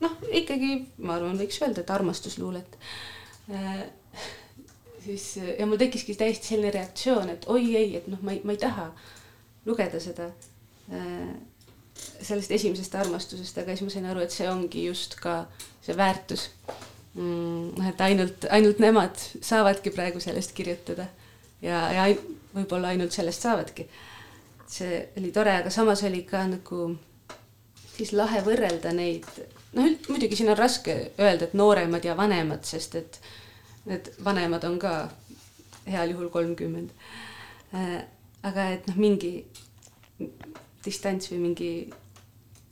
noh, ikkagi ma arvan, võiks öelda, et armastusluulet. siis ja mul tekkiski täiesti selline reaktsioon, et oi ei, et noh, ma ei, ma ei taha lugeda seda sellest esimesest armastusest, aga siis ma sain aru, et see ongi just ka see väärtus noh, et ainult, ainult nemad saavadki praegu sellest kirjutada ja, ja võib-olla ainult sellest saavadki. see oli tore, aga samas oli ka nagu siis lahe võrrelda neid, noh muidugi siin on raske öelda, et nooremad ja vanemad, sest et need vanemad on ka heal juhul kolmkümmend. Äh, aga et noh, mingi distants või mingi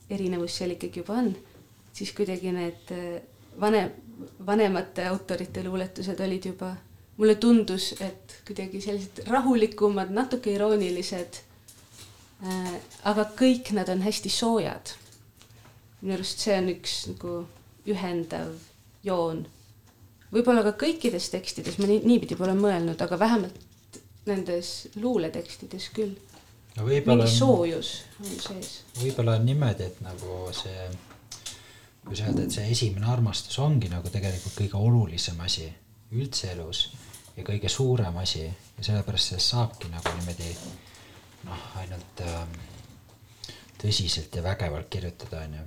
erinevus seal ikkagi juba on, siis kuidagi need äh, vanem, vanemate autorite luuletused olid juba, mulle tundus, et kuidagi sellised rahulikumad, natuke iroonilised. Äh, aga kõik nad on hästi soojad. minu arust see on üks nagu ühendav joon. võib-olla ka kõikides tekstides, ma nii, niipidi pole mõelnud, aga vähemalt nendes luuletekstides küll no mingi soojus on sees. võib-olla on niimoodi, et nagu see, kuidas öelda, et see esimene armastus ongi nagu tegelikult kõige olulisem asi üldse elus ja kõige suurem asi ja sellepärast sellest saabki nagu niimoodi noh, ainult äh, tõsiselt ja vägevalt kirjutada, onju.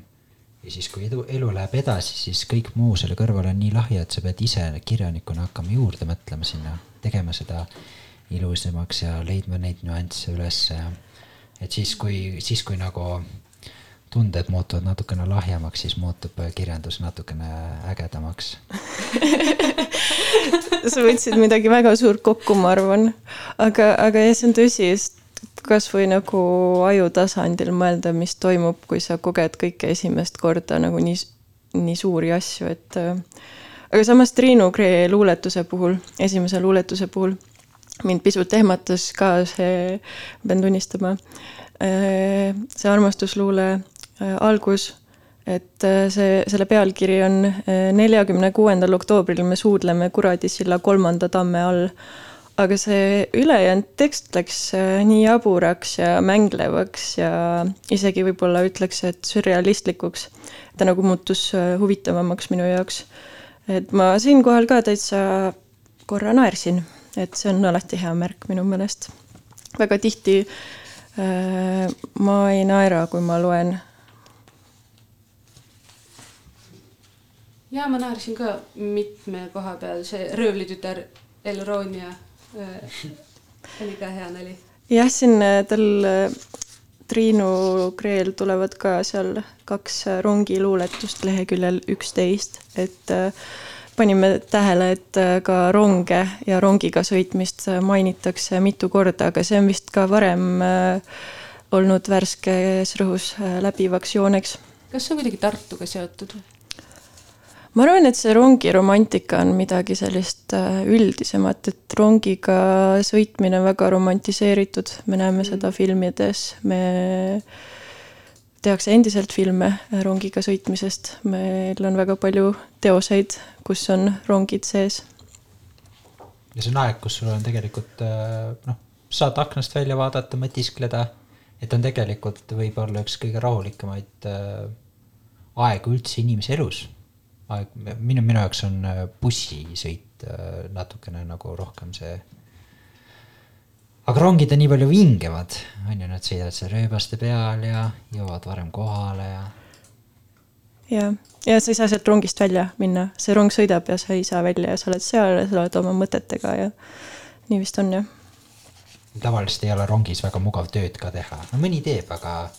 ja siis, kui edu, elu läheb edasi, siis kõik muu selle kõrval on nii lahja, et sa pead ise kirjanikuna hakkama juurde mõtlema sinna, tegema seda ilusamaks ja leidma neid nüansse ülesse ja et siis, kui, siis kui nagu tunded muutuvad natukene lahjemaks, siis muutub kirjandus natukene ägedamaks sa võtsid midagi väga suurt kokku, ma arvan. aga, aga jah, see on tõsi, sest kasvõi nagu aju tasandil mõelda, mis toimub, kui sa koged kõike esimest korda nagu nii, nii suuri asju, et. aga samas Triinu Kree luuletuse puhul, esimese luuletuse puhul mind pisut ehmatas ka see, pean tunnistama, äh, see armastusluule äh, algus, et äh, see, selle pealkiri on neljakümne kuuendal oktoobril me suudleme Kuradisilla kolmanda tamme all. aga see ülejäänud tekst läks nii jaburaks ja mänglevaks ja isegi võib-olla ütleks, et sürrealistlikuks. ta nagu muutus huvitavamaks minu jaoks. et ma siinkohal ka täitsa korra naersin et see on alati hea märk minu meelest. väga tihti äh, ma ei naera, kui ma loen. ja ma naersin ka mitme koha peal, see röövlitütar Elronia äh, oli ka hea nali. jah, siin äh, tal äh, Triinu Kreel tulevad ka seal kaks rongiluuletust leheküljel üksteist, et äh, panime tähele, et äh, ka ronge ja rongiga sõitmist äh, mainitakse mitu korda, aga see on vist ka varem äh, olnud värskes rõhus läbivaks jooneks. kas see on kuidagi Tartuga seotud? ma arvan, et see rongiromantika on midagi sellist üldisemat, et rongiga sõitmine on väga romantiseeritud, me näeme seda filmides, me tehakse endiselt filme rongiga sõitmisest, meil on väga palju teoseid, kus on rongid sees. ja see on aeg, kus sul on tegelikult äh, noh, saad aknast välja vaadata, mõtiskleda, et on tegelikult võib-olla üks kõige rahulikemaid äh, aegu üldse inimese elus aeg, minu, minu jaoks on äh, bussisõit natukene nagu rohkem see. Aga rongid on nii palju vingemad, on ju, nad sõidavad seal rööbaste peal ja jõuavad varem kohale ja. ja, ja sa ei saa sealt rongist välja minna, see rong sõidab ja sa ei saa välja ja sa oled seal ja sa oled oma mõtetega ja nii vist on jah. tavaliselt ei ole rongis väga mugav tööd ka teha, no mõni teeb, aga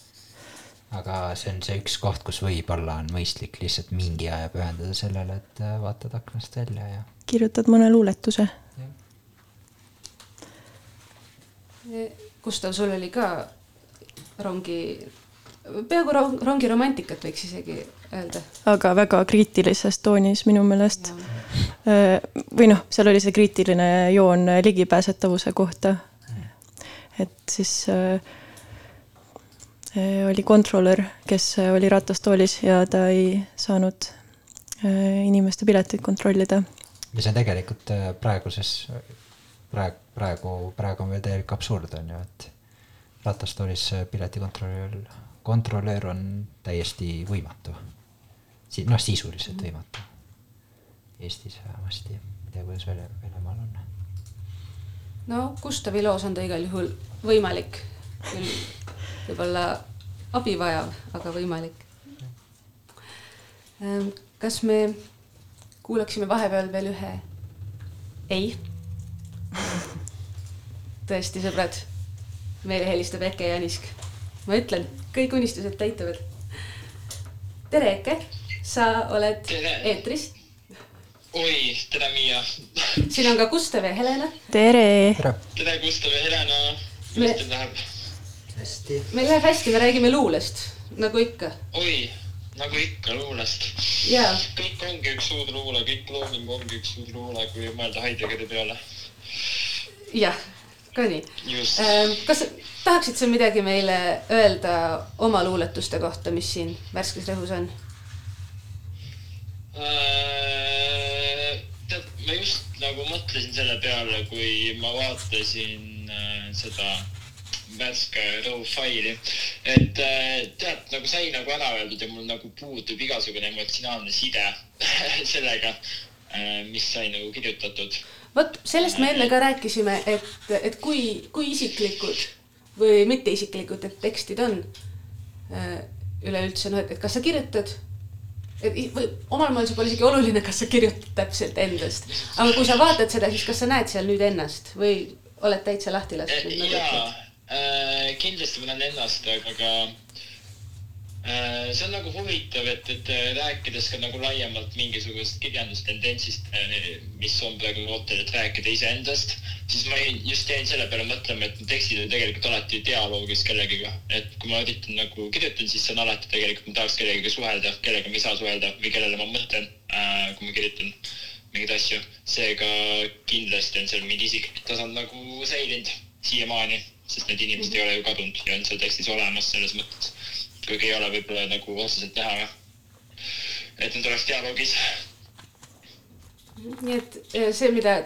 aga see on see üks koht, kus võib-olla on mõistlik lihtsalt mingi aja pühendada sellele, et vaatad aknast välja ja. kirjutad mõne luuletuse. Gustav, sul oli ka rongi, peaaegu rong, rongi romantikat võiks isegi öelda. aga väga kriitilises toonis minu meelest. Äh, või noh, seal oli see kriitiline joon ligipääsetavuse kohta. Et siis äh, Äh, oli kontrolör, kes äh, oli ratastoolis ja ta ei saanud inimeste pileteid kontrollida. see on tegelikult praeguses, praegu, praegu, praegu on veel täielik absurd, on ju, et ratastoolis piletikontrolör, kontrolöör on täiesti võimatu. Si-, noh, sisuliselt võimatu. Eestis vähemasti, ei tea, kuidas välja, Venemaal on. no Gustavi loos on ta igal juhul võimalik küll võib-olla abi vajav, aga võimalik. Ehm, kas me kuulaksime vahepeal veel ühe ei? Tõesti, sõbrad, meile helistab Eke Janisk. ma ütlen, kõik unistused täituvad. tere, Eke, sa oled tere. eetris. oi, tere, Miia. siin on ka Gustav ja Helena. tere. tere, Gustav ja Helena. kuidas teil läheb? hästi. meil läheb hästi, me räägime luulest, nagu ikka. oi, nagu ikka luulest yeah.. kõik ongi üks suur luule, kõik looming ongi üks suur luule, kui mõelda Heideggeri peale. jah, ka nii. Ähm, kas tahaksid sa midagi meile öelda oma luuletuste kohta, mis siin värskes rõhus on äh,? tead, ma just nagu mõtlesin selle peale, kui ma vaatasin äh, seda värske rõhufaili. et äh, tead, nagu sai nagu ära öeldud ja mul nagu puudub igasugune emotsionaalne side sellega, äh, mis sai nagu kirjutatud. Vot sellest me enne ka rääkisime, et, et kui, kui isiklikud või mitteisiklikud need tekstid on äh, üleüldse, noh, et kas sa kirjutad et või omal moel see pole isegi oluline, kas sa kirjutad täpselt endast, aga kui sa vaatad seda, siis kas sa näed seal nüüd ennast või oled täitsa lahti nagu? jaa, Äh, kindlasti ma näen ennast, aga ka see on nagu huvitav, et, et rääkides ka nagu laiemalt mingisugusest kirjandustendentsist, äh, mis on praegu noortel, et rääkida iseendast, siis ma just jäin selle peale mõtlema, et tekstid on tegelikult alati dialoogis kellegiga. et kui ma üritan nagu kirjutan, siis see on alati tegelikult, ma tahaks kellegagi suhelda, kellega ma ei saa suhelda või kellele ma mõtlen, kui ma kirjutan mingeid asju. seega kindlasti on seal mingi isiklik tasand nagu säilinud siiamaani sest need inimesed ei ole ju kadunud ja on seal tekstis olemas selles mõttes. Kuigi ei ole võib-olla nagu otseselt näha, et nad oleks dialoogis. nii et eh, see, mida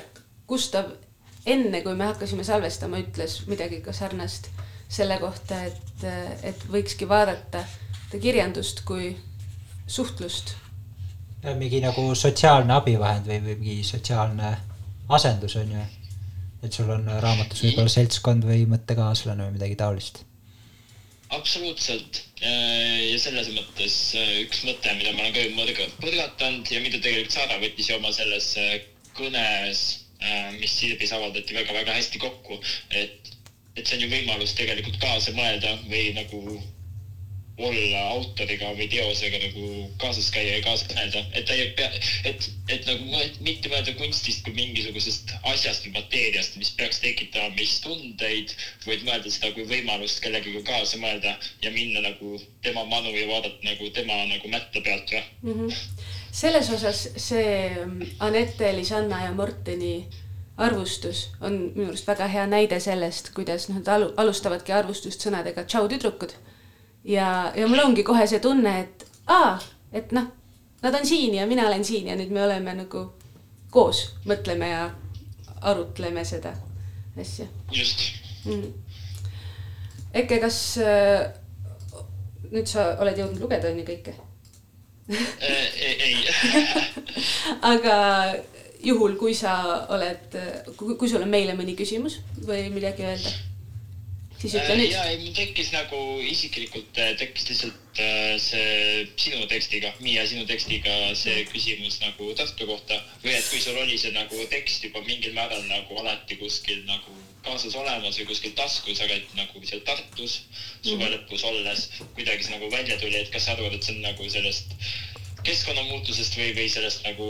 Gustav enne, kui me hakkasime salvestama, ütles midagi ka sarnast selle kohta, et, eh, et võikski vaadata kirjandust kui suhtlust. mingi nagu sotsiaalne abivahend või, või mingi sotsiaalne asendus on ju et sul on raamatus võib-olla seltskond või mõttekaaslane või midagi taolist? Absoluutselt. Ja selles mõttes äh, üks mõte, mida ma olen ka mõrga, põrgatanud ja mida tegelikult Saara võttis oma selles äh, kõnes, äh, mis Sirbis avaldati väga-väga hästi kokku, et, et see on ju võimalus tegelikult kaasa mõelda või nagu olla autoriga või teosega nagu kaasas käia ja kaasa mõelda, et ta ei pea, et, et nagu mitte mõelda kunstist kui mingisugusest asjast või mateeriast, mis peaks tekitama meis tundeid, vaid mõelda seda kui võimalust kellegagi kaasa mõelda ja minna nagu tema manu ja vaadata nagu tema nagu mätta pealt või mm. -hmm. selles osas see mm, Anette, Lisanna ja Morteni arvustus on minu arust väga hea näide sellest, kuidas nad alu, alustavadki arvustust sõnadega tšau tüdrukud. Ja, ja mul ongi kohe see tunne, et aa, et noh, nad on siin ja mina olen siin ja nüüd me oleme nagu koos, mõtleme ja arutleme seda asja just mm.. Eke, kas äh, nüüd sa oled jõudnud lugeda on ju kõike äh,. ei, ei. aga juhul, kui sa oled, kui sul on meile mõni küsimus või midagi öelda, siis ütle Äh, nüüd. ja ei, mul tekkis nagu isiklikult äh, tekkis lihtsalt äh, see sinu tekstiga, Miia, sinu tekstiga see küsimus nagu Tartu kohta. Või et kui sul oli see nagu tekst juba mingil määral nagu alati kuskil nagu kaasas olemas või kuskil taskus, aga et nagu seal Tartus suve lõpus olles kuidagi see nagu välja tuli, et kas sa arvad, et see on nagu sellest keskkonnamuutusest või, või sellest nagu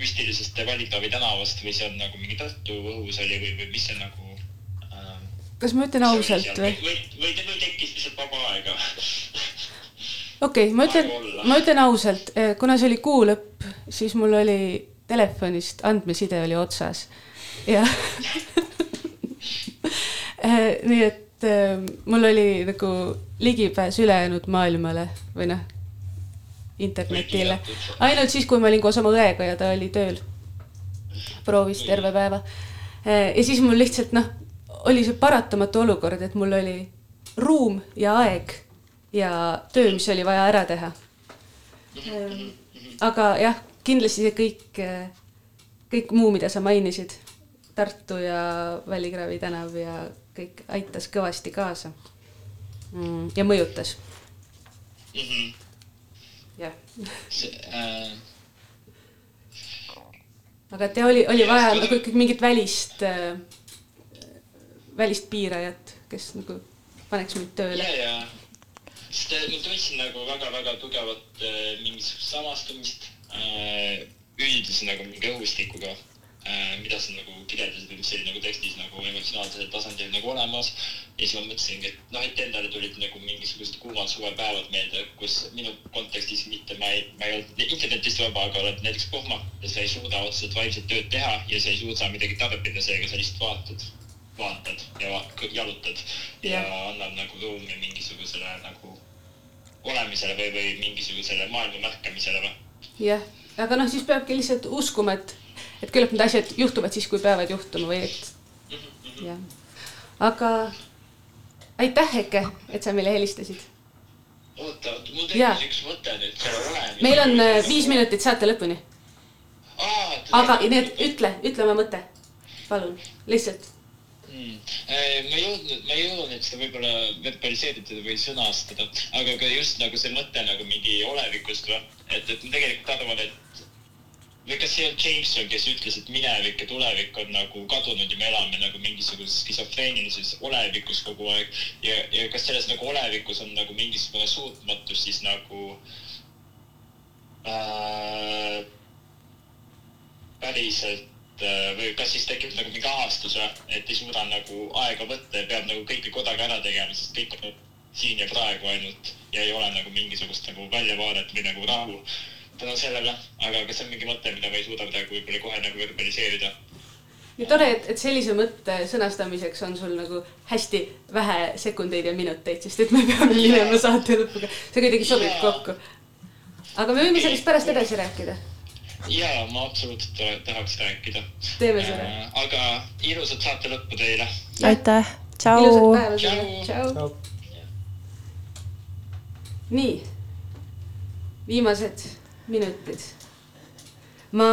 müstilisest Valitavi tänavast või see on nagu mingi Tartu õhus oli või, või mis see nagu kas ma ütlen ausalt või? või, või, või tekkis lihtsalt vaba aega? okei okay,, ma ütlen ma ütlen ausalt, kuna see oli kuu lõpp, siis mul oli telefonist andmeside oli otsas ja Eh, nii et eh, mul oli nagu ligipääs ülejäänud maailmale või noh, internetile. ainult siis, kui ma olin koos oma õega ja ta oli tööl. proovis terve päeva. ja siis mul lihtsalt noh, oli see paratamatu olukord, et mul oli ruum ja aeg ja töö, mis oli vaja ära teha. aga jah, kindlasti see kõik, kõik muu, mida sa mainisid, Tartu ja Välikraavi tänav ja kõik aitas kõvasti kaasa mm, ja mõjutas, Mhm. jah. see äh, aga et jah, oli, oli Jah, vaja nagu ikkagi mingit välist äh, välist piirajat, kes nagu paneks mind tööle. Ja, ja sest äh, ma tundsin nagu väga-väga tugevat äh, mingisugust samastumist äh, üldise nagu mingi õhustikuga äh, mida sa nagu kirjeldasid mis oli nagu tekstis nagu emotsionaalsel tasandil nagu olemas. ja siis ma mõtlesingi, et noh, et endale tulid nagu mingisugused kuumad suvepäevad meelde, kus minu kontekstis mitte ma ei, ma ei olnud internetist vaba, aga oled näiteks pohmak ja sa ei suuda otseselt vaimset tööd teha ja sa ei suuda midagi tarbida, seega sa lihtsalt vaatad, vaatad ja jalutad ja Jah. annab nagu ruumi mingisugusele nagu olemisele või, või mingisugusele maailma märkamisele või jah, aga noh, siis peabki lihtsalt uskuma, et, et küllap need asjad juhtuvad siis, kui peavad juhtuma või et jah. aga aitäh, Eke, et sa meile helistasid. oota, oota, mul tekkis üks mõte nüüd selle olemise. meil on äh, viis minutit saate lõpuni, aga need, ütle, ütle oma mõte, palun, lihtsalt. mm.. ma ei jõudnud, ma ei jõudnud seda võib-olla verbaliseerida või sõnastada, aga ka just nagu see mõte nagu mingi olevikust või, et, et ma tegelikult arvan, et või kas see on Jameson, kes ütles, et minevik ja tulevik on nagu kadunud ja me elame nagu mingisuguses skisofreenilises olevikus kogu aeg ja, ja kas selles nagu olevikus on nagu mingisugune suutmatus siis nagu äh, päriselt äh, või kas siis tekib nagu mingi ahastus või, et ei suuda nagu aega võtta ja peab nagu kõike kodaga ära tegema, sest kõik on siin ja praegu ainult ja ei ole nagu mingisugust nagu väljavaadet või nagu rahu tänu sellele, aga kas see on mingi mõte, mida ma ei suuda praegu võib-olla kohe nagu verbaliseerida? nii tore, et, et sellise mõtte sõnastamiseks on sul nagu hästi vähe sekundeid ja minuteid, sest et me peame minema saate lõpuga, see kuidagi sobib kokku. aga me võime sellest pärast edasi rääkida, ja ma absoluutselt ta- tahaks rääkida. teeme seda. aga ilusat saate lõppu teile. aitäh, ilusat tšau. päeva sulle, Tšau. nii, viimased minutid. ma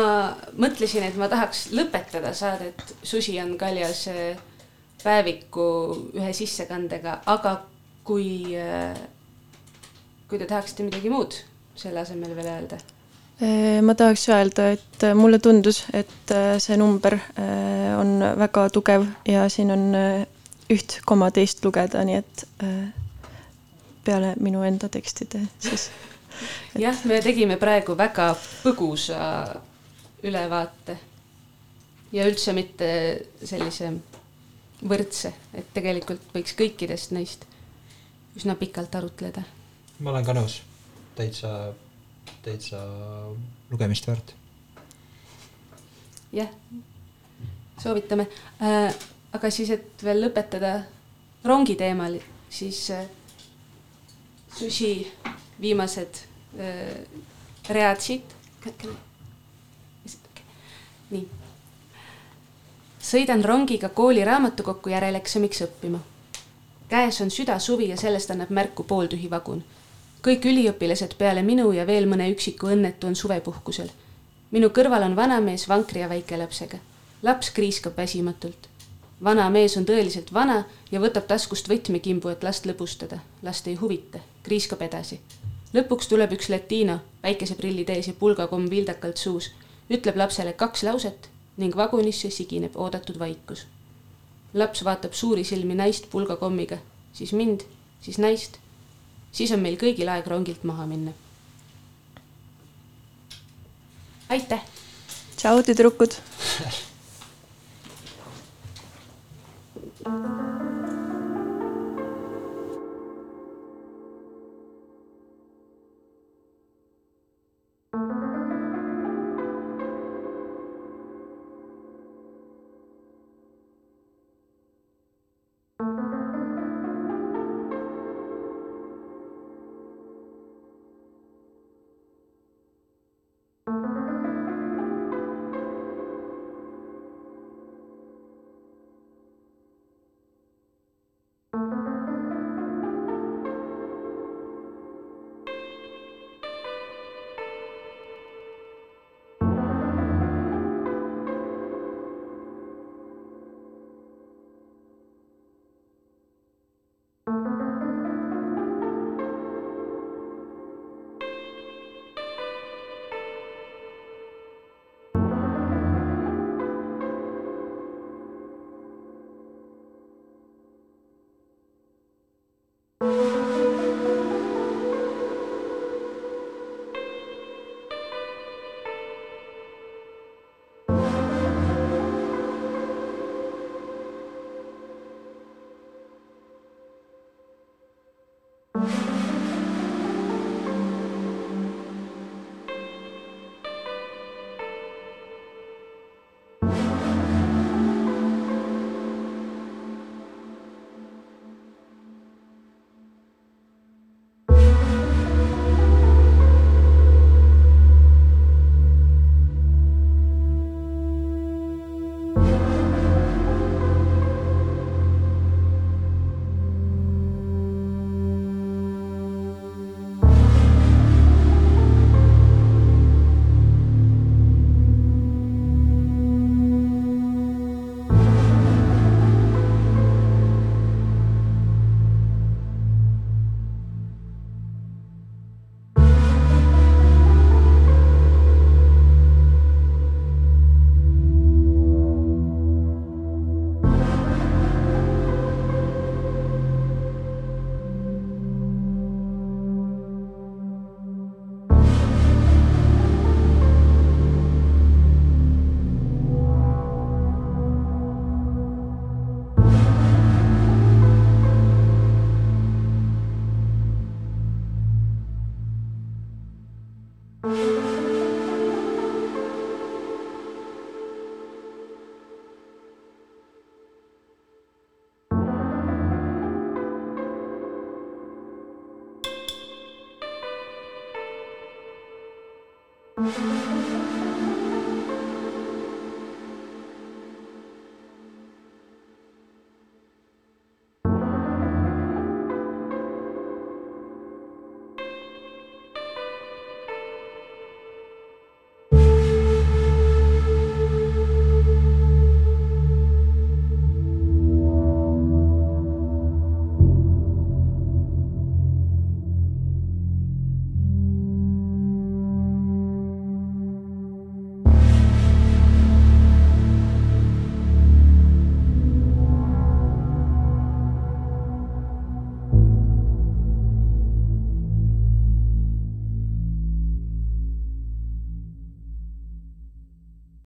mõtlesin, et ma tahaks lõpetada saadet Susi on kaljas äh, päeviku ühe sissekandega, aga kui, kui te tahaksite midagi muud selle asemel veel öelda. Ma tahaks öelda, et mulle tundus, et äh, see number äh, on väga tugev ja siin on äh, üht koma teist lugeda, nii et äh, peale minu enda tekstide siis. jah, me tegime praegu väga põgusa ülevaate ja üldse mitte sellise võrdse, et tegelikult võiks kõikidest neist üsna pikalt arutleda. ma olen ka nõus, täitsa, täitsa lugemist väärt. jah, soovitame äh,. aga siis, et veel lõpetada rongi teemal, siis äh, Sushi viimased äh, read siit. nii. sõidan rongiga kooli raamatukokku järeleksamiks õppima. käes on südasuvi ja sellest annab märku pooltühi vagun kõik üliõpilased peale minu ja veel mõne üksiku õnnetu on suvepuhkusel. minu kõrval on vanamees vankri ja väikelapsega. laps kriiskab väsimatult. vana mees on tõeliselt vana ja võtab taskust võtmekimbu, et last lõbustada. last ei huvita, kriiskab edasi. lõpuks tuleb üks latino, päikeseprillid ees ja pulgakomm vildakalt suus, ütleb lapsele kaks lauset ning vagunisse sigineb oodatud vaikus. laps vaatab suuri silmi naist pulgakommiga, siis mind, siis naist siis on meil kõigil aeg rongilt maha minna. aitäh. tšau, tüdrukud